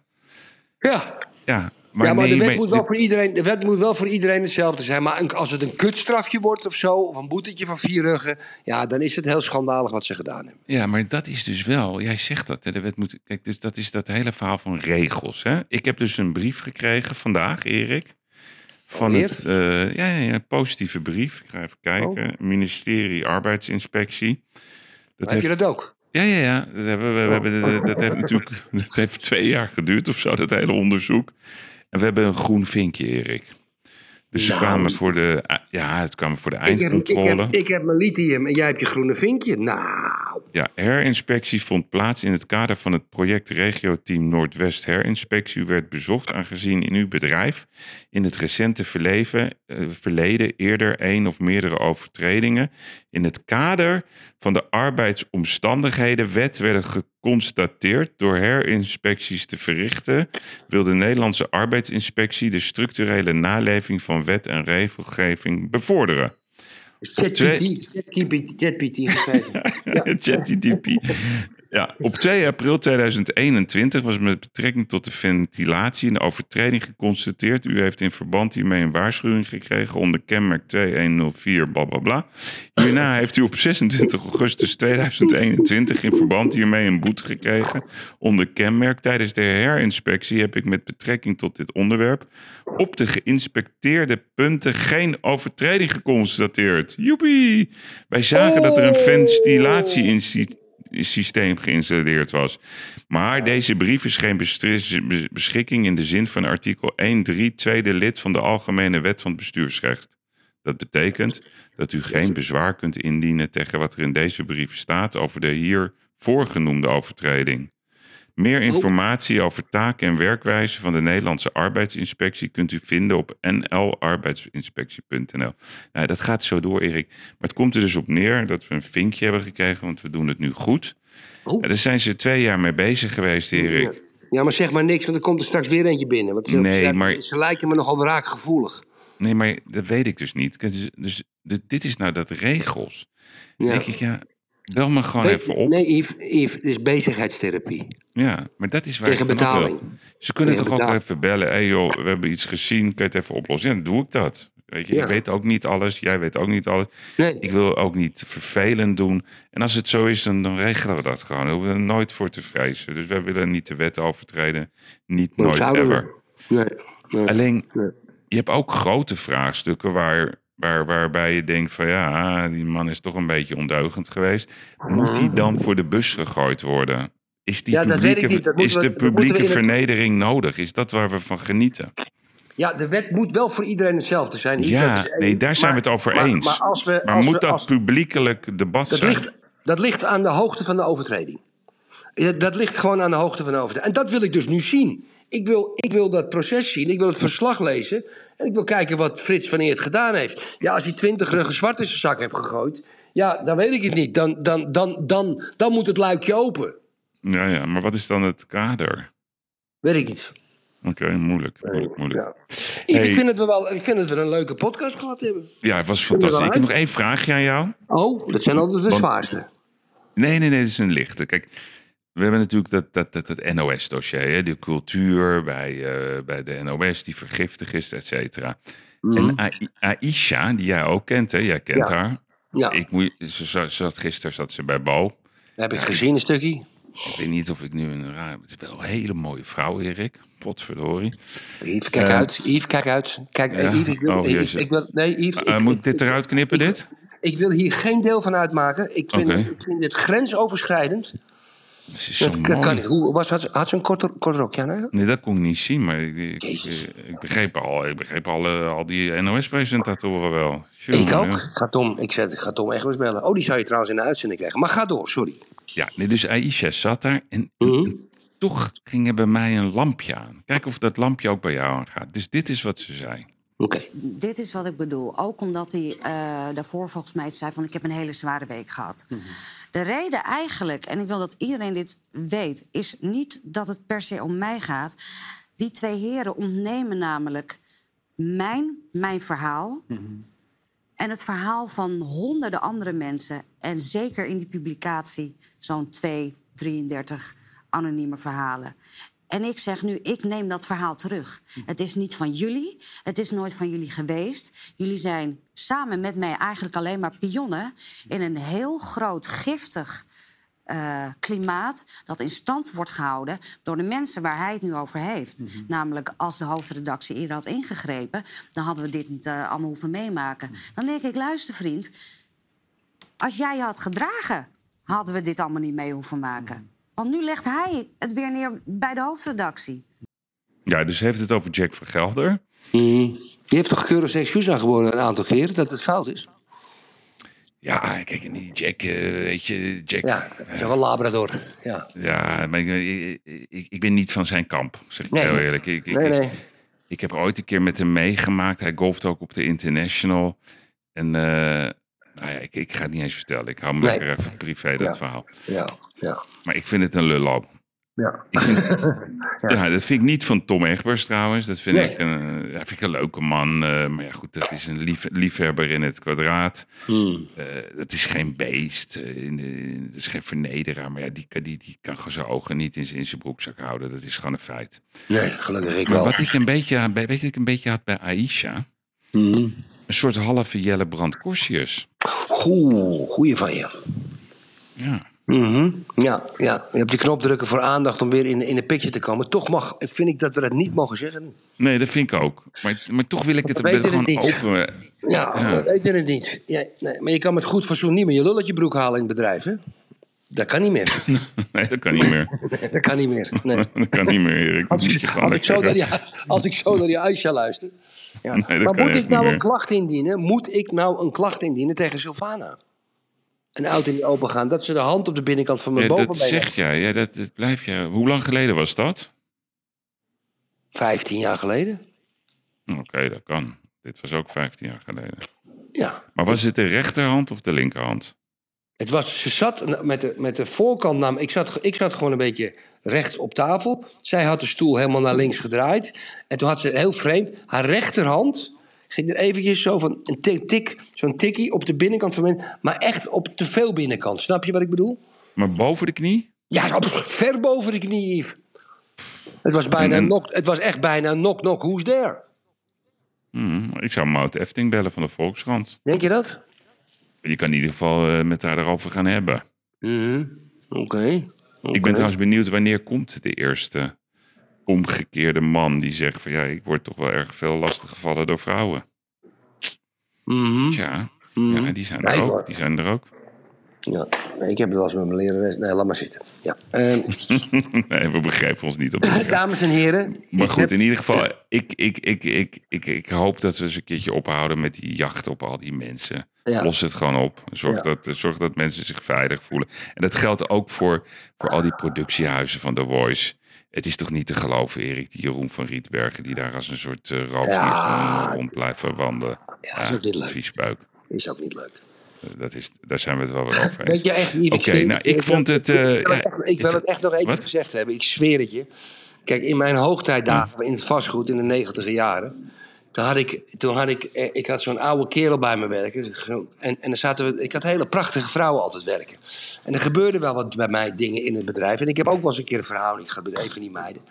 Ja. Ja, maar, ja, maar nee, de, wet maar moet wel voor iedereen, de wet moet wel voor iedereen hetzelfde zijn. Maar als het een kutstrafje wordt of zo, of een boetetje van vier ruggen... ja, dan is het heel schandalig wat ze gedaan hebben. Ja, maar dat is dus wel, jij zegt dat, hè, de wet moet, kijk, dus dat is dat hele verhaal van regels. Hè? Ik heb dus een brief gekregen vandaag, Erik, van Alweer? het, eh, ja, ja, een positieve brief. Ik ga even kijken, ministerie Arbeidsinspectie. Dat Heb je dat ook? Ja, ja, ja. Dat, hebben we, we hebben, dat- dat heeft [laughs] natuurlijk dat heeft twee jaar geduurd of zo, dat hele onderzoek. En we hebben een groen vinkje, Erik. Dus ze Nou. kwamen voor de, ja, het kwamen voor de Ik heb, ik, eindcontrole. heb, ik heb mijn lithium en jij hebt je groene vinkje. Nou, Ja, herinspectie vond plaats in het kader van het project Regio-team Noordwest Herinspectie. U werd bezocht aangezien in uw bedrijf in het recente verleven, eh, verleden eerder één of meerdere overtredingen in het kader van de arbeidsomstandighedenwet werden geconstateerd door herinspecties te verrichten, wil de Nederlandse arbeidsinspectie de structurele naleving van wet en regelgeving bevorderen. ChatGPT geschreven. ChatGPT. [laughs] Ja, op 2 april 2021 was met betrekking tot de ventilatie een overtreding geconstateerd. U heeft in verband hiermee een waarschuwing gekregen onder kenmerk 2104 bla bla bla. Hierna heeft u op 26 augustus 2021 in verband hiermee een boete gekregen onder kenmerk. Tijdens de herinspectie heb ik met betrekking tot dit onderwerp op de geïnspecteerde punten geen overtreding geconstateerd. Joepie! Wij zagen dat er een ventilatiesysteem geïnstalleerd was. Maar deze brief is geen beschikking in de zin van artikel 1.3 tweede lid van de Algemene Wet van het Bestuursrecht. Dat betekent dat u geen bezwaar kunt indienen tegen wat er in deze brief staat over de hier voorgenoemde overtreding. Meer informatie over taken en werkwijze van de Nederlandse arbeidsinspectie kunt u vinden op nlarbeidsinspectie.nl. Nou, dat gaat zo door, Erik. Maar het komt er dus op neer dat we een vinkje hebben gekregen, want we doen het nu goed. Ja, daar zijn ze twee jaar mee bezig geweest, Erik. Ja, maar zeg maar niks, want er komt er straks weer eentje binnen. Want ze, Nee, maar- ze lijken me nogal raakgevoelig. Nee, maar dat weet ik dus niet. Dus, dus dit- is nou dat regels. Ja. denk ik, ja, bel me gewoon even op. Nee, Yves, Yves, het is bezigheidstherapie. Ja, maar dat is waar Tegen betaling. Ze kunnen Tegen toch ook betaling. even bellen. Hé hey joh, we hebben iets gezien, kan je het even oplossen? Ja, dan doe ik dat. Weet je, Ja. ik weet ook niet alles, jij weet ook niet alles. Nee. Ik wil ook niet vervelend doen. En als het zo is, dan, dan regelen we dat gewoon. Daar hoeven we er nooit voor te vrezen. Dus wij willen niet de wet overtreden. Niet nooit we- ever. Nee, nee. Alleen, je hebt ook grote vraagstukken waar, waar, waarbij je denkt van ja, die man is toch een beetje ondeugend geweest. Moet die dan voor de bus gegooid worden? Is, die Ja, dat weet ik publieke, niet. Dat is we- de publieke het- vernedering nodig? Is dat waar we van genieten? Ja, de wet moet wel voor iedereen hetzelfde zijn. Ja, nee, daar zijn Maar- we het over maar- eens. Maar, als we, Maar als moet we- dat publiekelijk debat dat, zijn? ligt, dat ligt aan de hoogte van de overtreding. Dat ligt gewoon aan de hoogte van de overtreding. En dat wil ik dus nu zien. Ik wil, ik wil dat proces zien, ik wil het verslag lezen... en ik wil kijken wat Frits van Eert gedaan heeft. Ja, als hij twintig ruggen zwart in zijn zak heeft gegooid... ja, dan weet ik het niet. Dan, dan, dan, dan, dan moet het luikje open. Ja, ja, maar wat is dan het kader? Weet ik niet. Oké, moeilijk, moeilijk, moeilijk. Hey. ik, vind het wel, ik vind dat we een leuke podcast gehad hebben. Ja, het was fantastisch. Ik heb wel nog één vraagje aan jou. Oh, dat zijn altijd de zwaarste. Nee, nee, nee, dat is een lichte. Kijk, we hebben natuurlijk dat, dat, dat, dat NOS-dossier, de cultuur bij, eh, bij de NOS die vergiftig is, et cetera. En Ai- Aisha, die jij ook kent, hè? Jij kent Mhm. Ja. haar. Ja. Ik moet, ze, zat gisteren zat ze bij Bo. heb ik gezien een stukje. Ik weet niet of ik nu een raar... Het is wel een hele mooie vrouw, Erik. Potverdorie. Yves, kijk Eh, uit. Yves, kijk uit. Kijk, eh, ja. Yves, ik wil, Oh, ik, ik wil, nee, Yves, ik, moet ik, ik dit eruit knippen, dit? ik wil hier geen deel van uitmaken. Ik vind, het, ik vind dit grensoverschrijdend. Dat kan, niet. Hoe, was, had, had ze een kort, kort rokje aan? hè? Nee, dat kon ik niet zien, maar ik, ik, ik, ik begreep al, ik begreep al, eh, al die NOS-presentatoren wel. Ik ook. ga Tom, ik, zet, ga Tom echt eens bellen. Oh, die zou je trouwens in de uitzending krijgen. Maar ga door, sorry. Ja, nee, dus Aisha zat daar en, Mhm. en toch ging er bij mij een lampje aan. Kijk of dat lampje ook bij jou aangaat. Dus dit is wat ze zei. Oké. Dit is wat ik bedoel. Ook omdat hij eh, daarvoor volgens mij zei van ik heb een hele zware week gehad. De reden eigenlijk, en ik wil dat iedereen dit weet, is niet dat het per se om mij gaat. Die twee heren ontnemen namelijk mijn, mijn verhaal en het verhaal van honderden andere mensen. En zeker in die publicatie zo'n 2, 33 anonieme verhalen. En ik zeg nu, ik neem dat verhaal terug. Het is niet van jullie, het is nooit van jullie geweest. Jullie zijn samen met mij eigenlijk alleen maar pionnen... in een heel groot, giftig eh, klimaat... dat in stand wordt gehouden door de mensen waar hij het nu over heeft. Namelijk, als de hoofdredactie eerder had ingegrepen... dan hadden we dit niet eh, allemaal hoeven meemaken. Dan denk ik, luister vriend... als jij je had gedragen, hadden we dit allemaal niet mee hoeven maken. Want nu legt hij het weer neer bij de hoofdredactie. Ja, dus heeft het over Jack van Gelder. Die heeft toch keurig excuus aangeboden een aantal keren dat het fout is? Ja, kijk, Jack, eh, weet je, Jack... Ja, dat is wel Labrador. Ja. Ja, maar ik, ik, ik ben niet van zijn kamp, zeg ik Nee. heel eerlijk. Ik, ik, Nee, ik- nee. ik heb ooit een keer met hem meegemaakt. Hij golft ook op de International. En uh, nou ja, ik, ik ga het niet eens vertellen. Ik hou me Nee. lekker even privé, dat Ja. verhaal. Ja, ja. Maar ik vind het een lullo. Ja. Vind, [laughs] ja. dat vind ik niet van Tom Egbers trouwens. Dat vind, Nee. ik, een, ja, vind ik een leuke man. eh, maar ja, goed, dat is een lief, liefhebber in het kwadraat. Hmm. Eh, dat is geen beest. eh, in de, in- dat is geen vernederaar. Maar ja, die, kan- die, die kan gewoon zijn ogen niet in, zijn- in zijn broekzak houden. Dat is gewoon een feit. Nee, gelukkig ik Maar wel. wat ik een beetje, weet je ik een beetje had bij Aisha? Mhm. Een soort halve Jelle Brand Corsius. Oeh, goeie van je. Ja. Mhm. Ja, ja, je hebt die knop drukken voor aandacht om weer in, in de picture te komen. Toch mag, vind ik dat we dat niet mogen zeggen. Nee, dat vind ik ook. Maar, maar toch wil ik het We gewoon het open. Ja, Ja. we weten het niet. Ja, nee, maar je kan met goed fatsoen niet meer je lul uit je broek halen in het bedrijf, hè? Dat kan niet meer. Nee, dat kan niet meer. Nee, dat kan niet meer. Nee. dat kan niet meer, Erik. Als, je ik- als, ik zo naar die, als ik zo naar die Aisha luister. Ja. Nee, dat maar moet ik nou een klacht indienen? Moet ik nou een klacht indienen tegen Sylvana? Een auto die open gaan, dat ze de hand op de binnenkant van mijn Ja, dat bovenbeen zeg jij. Ja, dat, dat blijf je. Hoe lang geleden was dat? 15 jaar geleden. Oké, dat kan. Dit was ook 15 jaar geleden. Ja. Maar was het de rechterhand of de linkerhand? Het was, ze zat met de, met de voorkant naar me. Ik zat, ik zat gewoon een beetje rechts op tafel. Zij had de stoel helemaal naar links gedraaid. En toen had ze heel vreemd haar rechterhand. Ging er eventjes zo van een tik, tik, zo'n tikkie op de binnenkant van mijn. Maar echt op te veel binnenkant. Snap je wat ik bedoel? Maar boven de knie? Ja, op, ver boven de knie, Yves. Het was, bijna En- knock, het was echt bijna knock, knock, who's there? Hmm, ik zou Maud Efting bellen van de Volkskrant. Denk je dat? Je kan in ieder geval eh, met haar erover gaan hebben. Mhm. Oké. Ik ben trouwens benieuwd wanneer komt de eerste omgekeerde man die zegt van ja, ik word toch wel erg veel lastig gevallen door vrouwen. Tja, Mhm. ja, die zijn Nee, er hoor. ook. Die zijn er ook. Ja, ik heb het wel eens met mijn lerares. Nee, laat maar zitten. Ja. Ehm, [laughs] nee, we begrijpen ons niet op [laughs] dames en heren. Maar ik goed, heb- in ieder geval, ik, ik, ik, ik, ik, ik hoop dat we eens een keertje ophouden met die jacht op al die mensen. Ja. Los het gewoon op. Zorg, Ja. dat, zorg dat mensen zich veilig voelen. En dat geldt ook voor, voor al die productiehuizen van The Voice. Het is toch niet te geloven, Erik, die Jeroen van Rietbergen... die daar als een soort uh, roofdier Ja. rond blijven wandelen. Ja, dat is ook niet leuk. Viesbuik. Is ook niet leuk. Dat is, daar zijn we het wel weer over eens. Je echt niet. Oké, nou, ik vond het... eh, Ik wil het ja, echt, ik wil het echt nog even gezegd hebben. Ik zweer het je. Kijk, in mijn hoogtijdagen in het vastgoed in de negentiger jaren. Toen had ik, toen had ik, eh, ik had zo'n oude kerel bij me werken. En, en dan zaten we, ik had hele prachtige vrouwen altijd werken. En er gebeurde wel wat bij mij dingen in het bedrijf. En ik heb ook wel eens een keer een verhouding gehad met een van die meiden.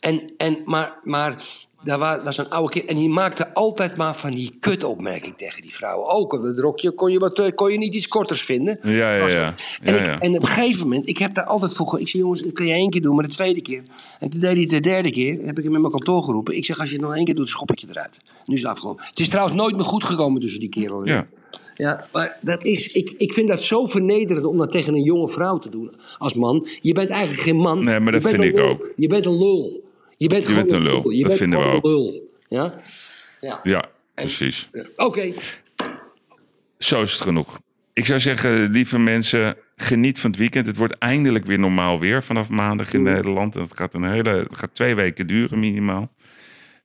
En, en, maar, maar daar wa- was een oude kerel. En die maakte altijd maar van die kutopmerking tegen die vrouwen. Ook op het rokje kon je, wat, eh, kon je niet iets korters vinden. Ja, ja, ja. En, ja, ik, ja. en op een gegeven moment, ik heb daar altijd voor... Ik zei, jongens, dat kun je één keer doen, maar de tweede keer... En toen deed hij het de derde keer, heb ik hem in mijn kantoor geroepen. Ik zeg, als je het nog één keer doet, schop ik je eruit. Nu is het afgelopen. Het is trouwens nooit meer goed gekomen tussen die kerel en Ja. ja, maar dat is, ik, ik vind dat zo vernederend om dat tegen een jonge vrouw te doen als man. Je bent eigenlijk geen man. Nee, maar dat vind ik ook. Je bent een lul. Je bent, Je gewoon bent een lul. Je Dat bent vinden we ook. lul. Ja? Ja. Ja, precies. Oké. Zo is het genoeg. Ik zou zeggen, lieve mensen, geniet van het weekend. Het wordt eindelijk weer normaal weer vanaf maandag in Nederland. En het gaat, een hele, het gaat twee weken duren minimaal.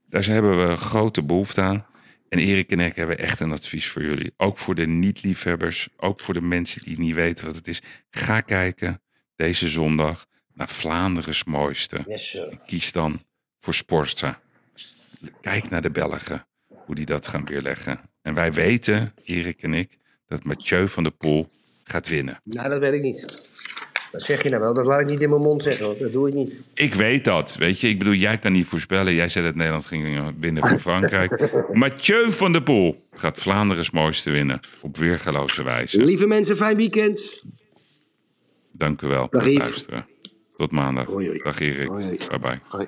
Daar hebben we grote behoefte aan. En Erik en ik hebben echt een advies voor jullie. Ook voor de niet-liefhebbers, ook voor de mensen die niet weten wat het is. Ga kijken deze zondag naar Vlaanderen's mooiste. Yes, kies dan voor. Kijk naar de Belgen, hoe die dat gaan weerleggen. En wij weten, Erik en ik, dat Mathieu van der Poel gaat winnen. Nou, dat weet ik niet. Dat zeg je nou wel, dat laat ik niet in mijn mond zeggen, hoor. dat doe ik niet. Ik weet dat, weet je. Ik bedoel, jij kan niet voorspellen. Jij zei dat Nederland ging winnen van Frankrijk. [laughs] Mathieu van der Poel gaat Vlaanderen's mooiste winnen. Op weergeloze wijze. Lieve mensen, fijn weekend. Dank u wel voor Dag, het Yves. luisteren. Tot maandag. Dag Erik. Bye bye.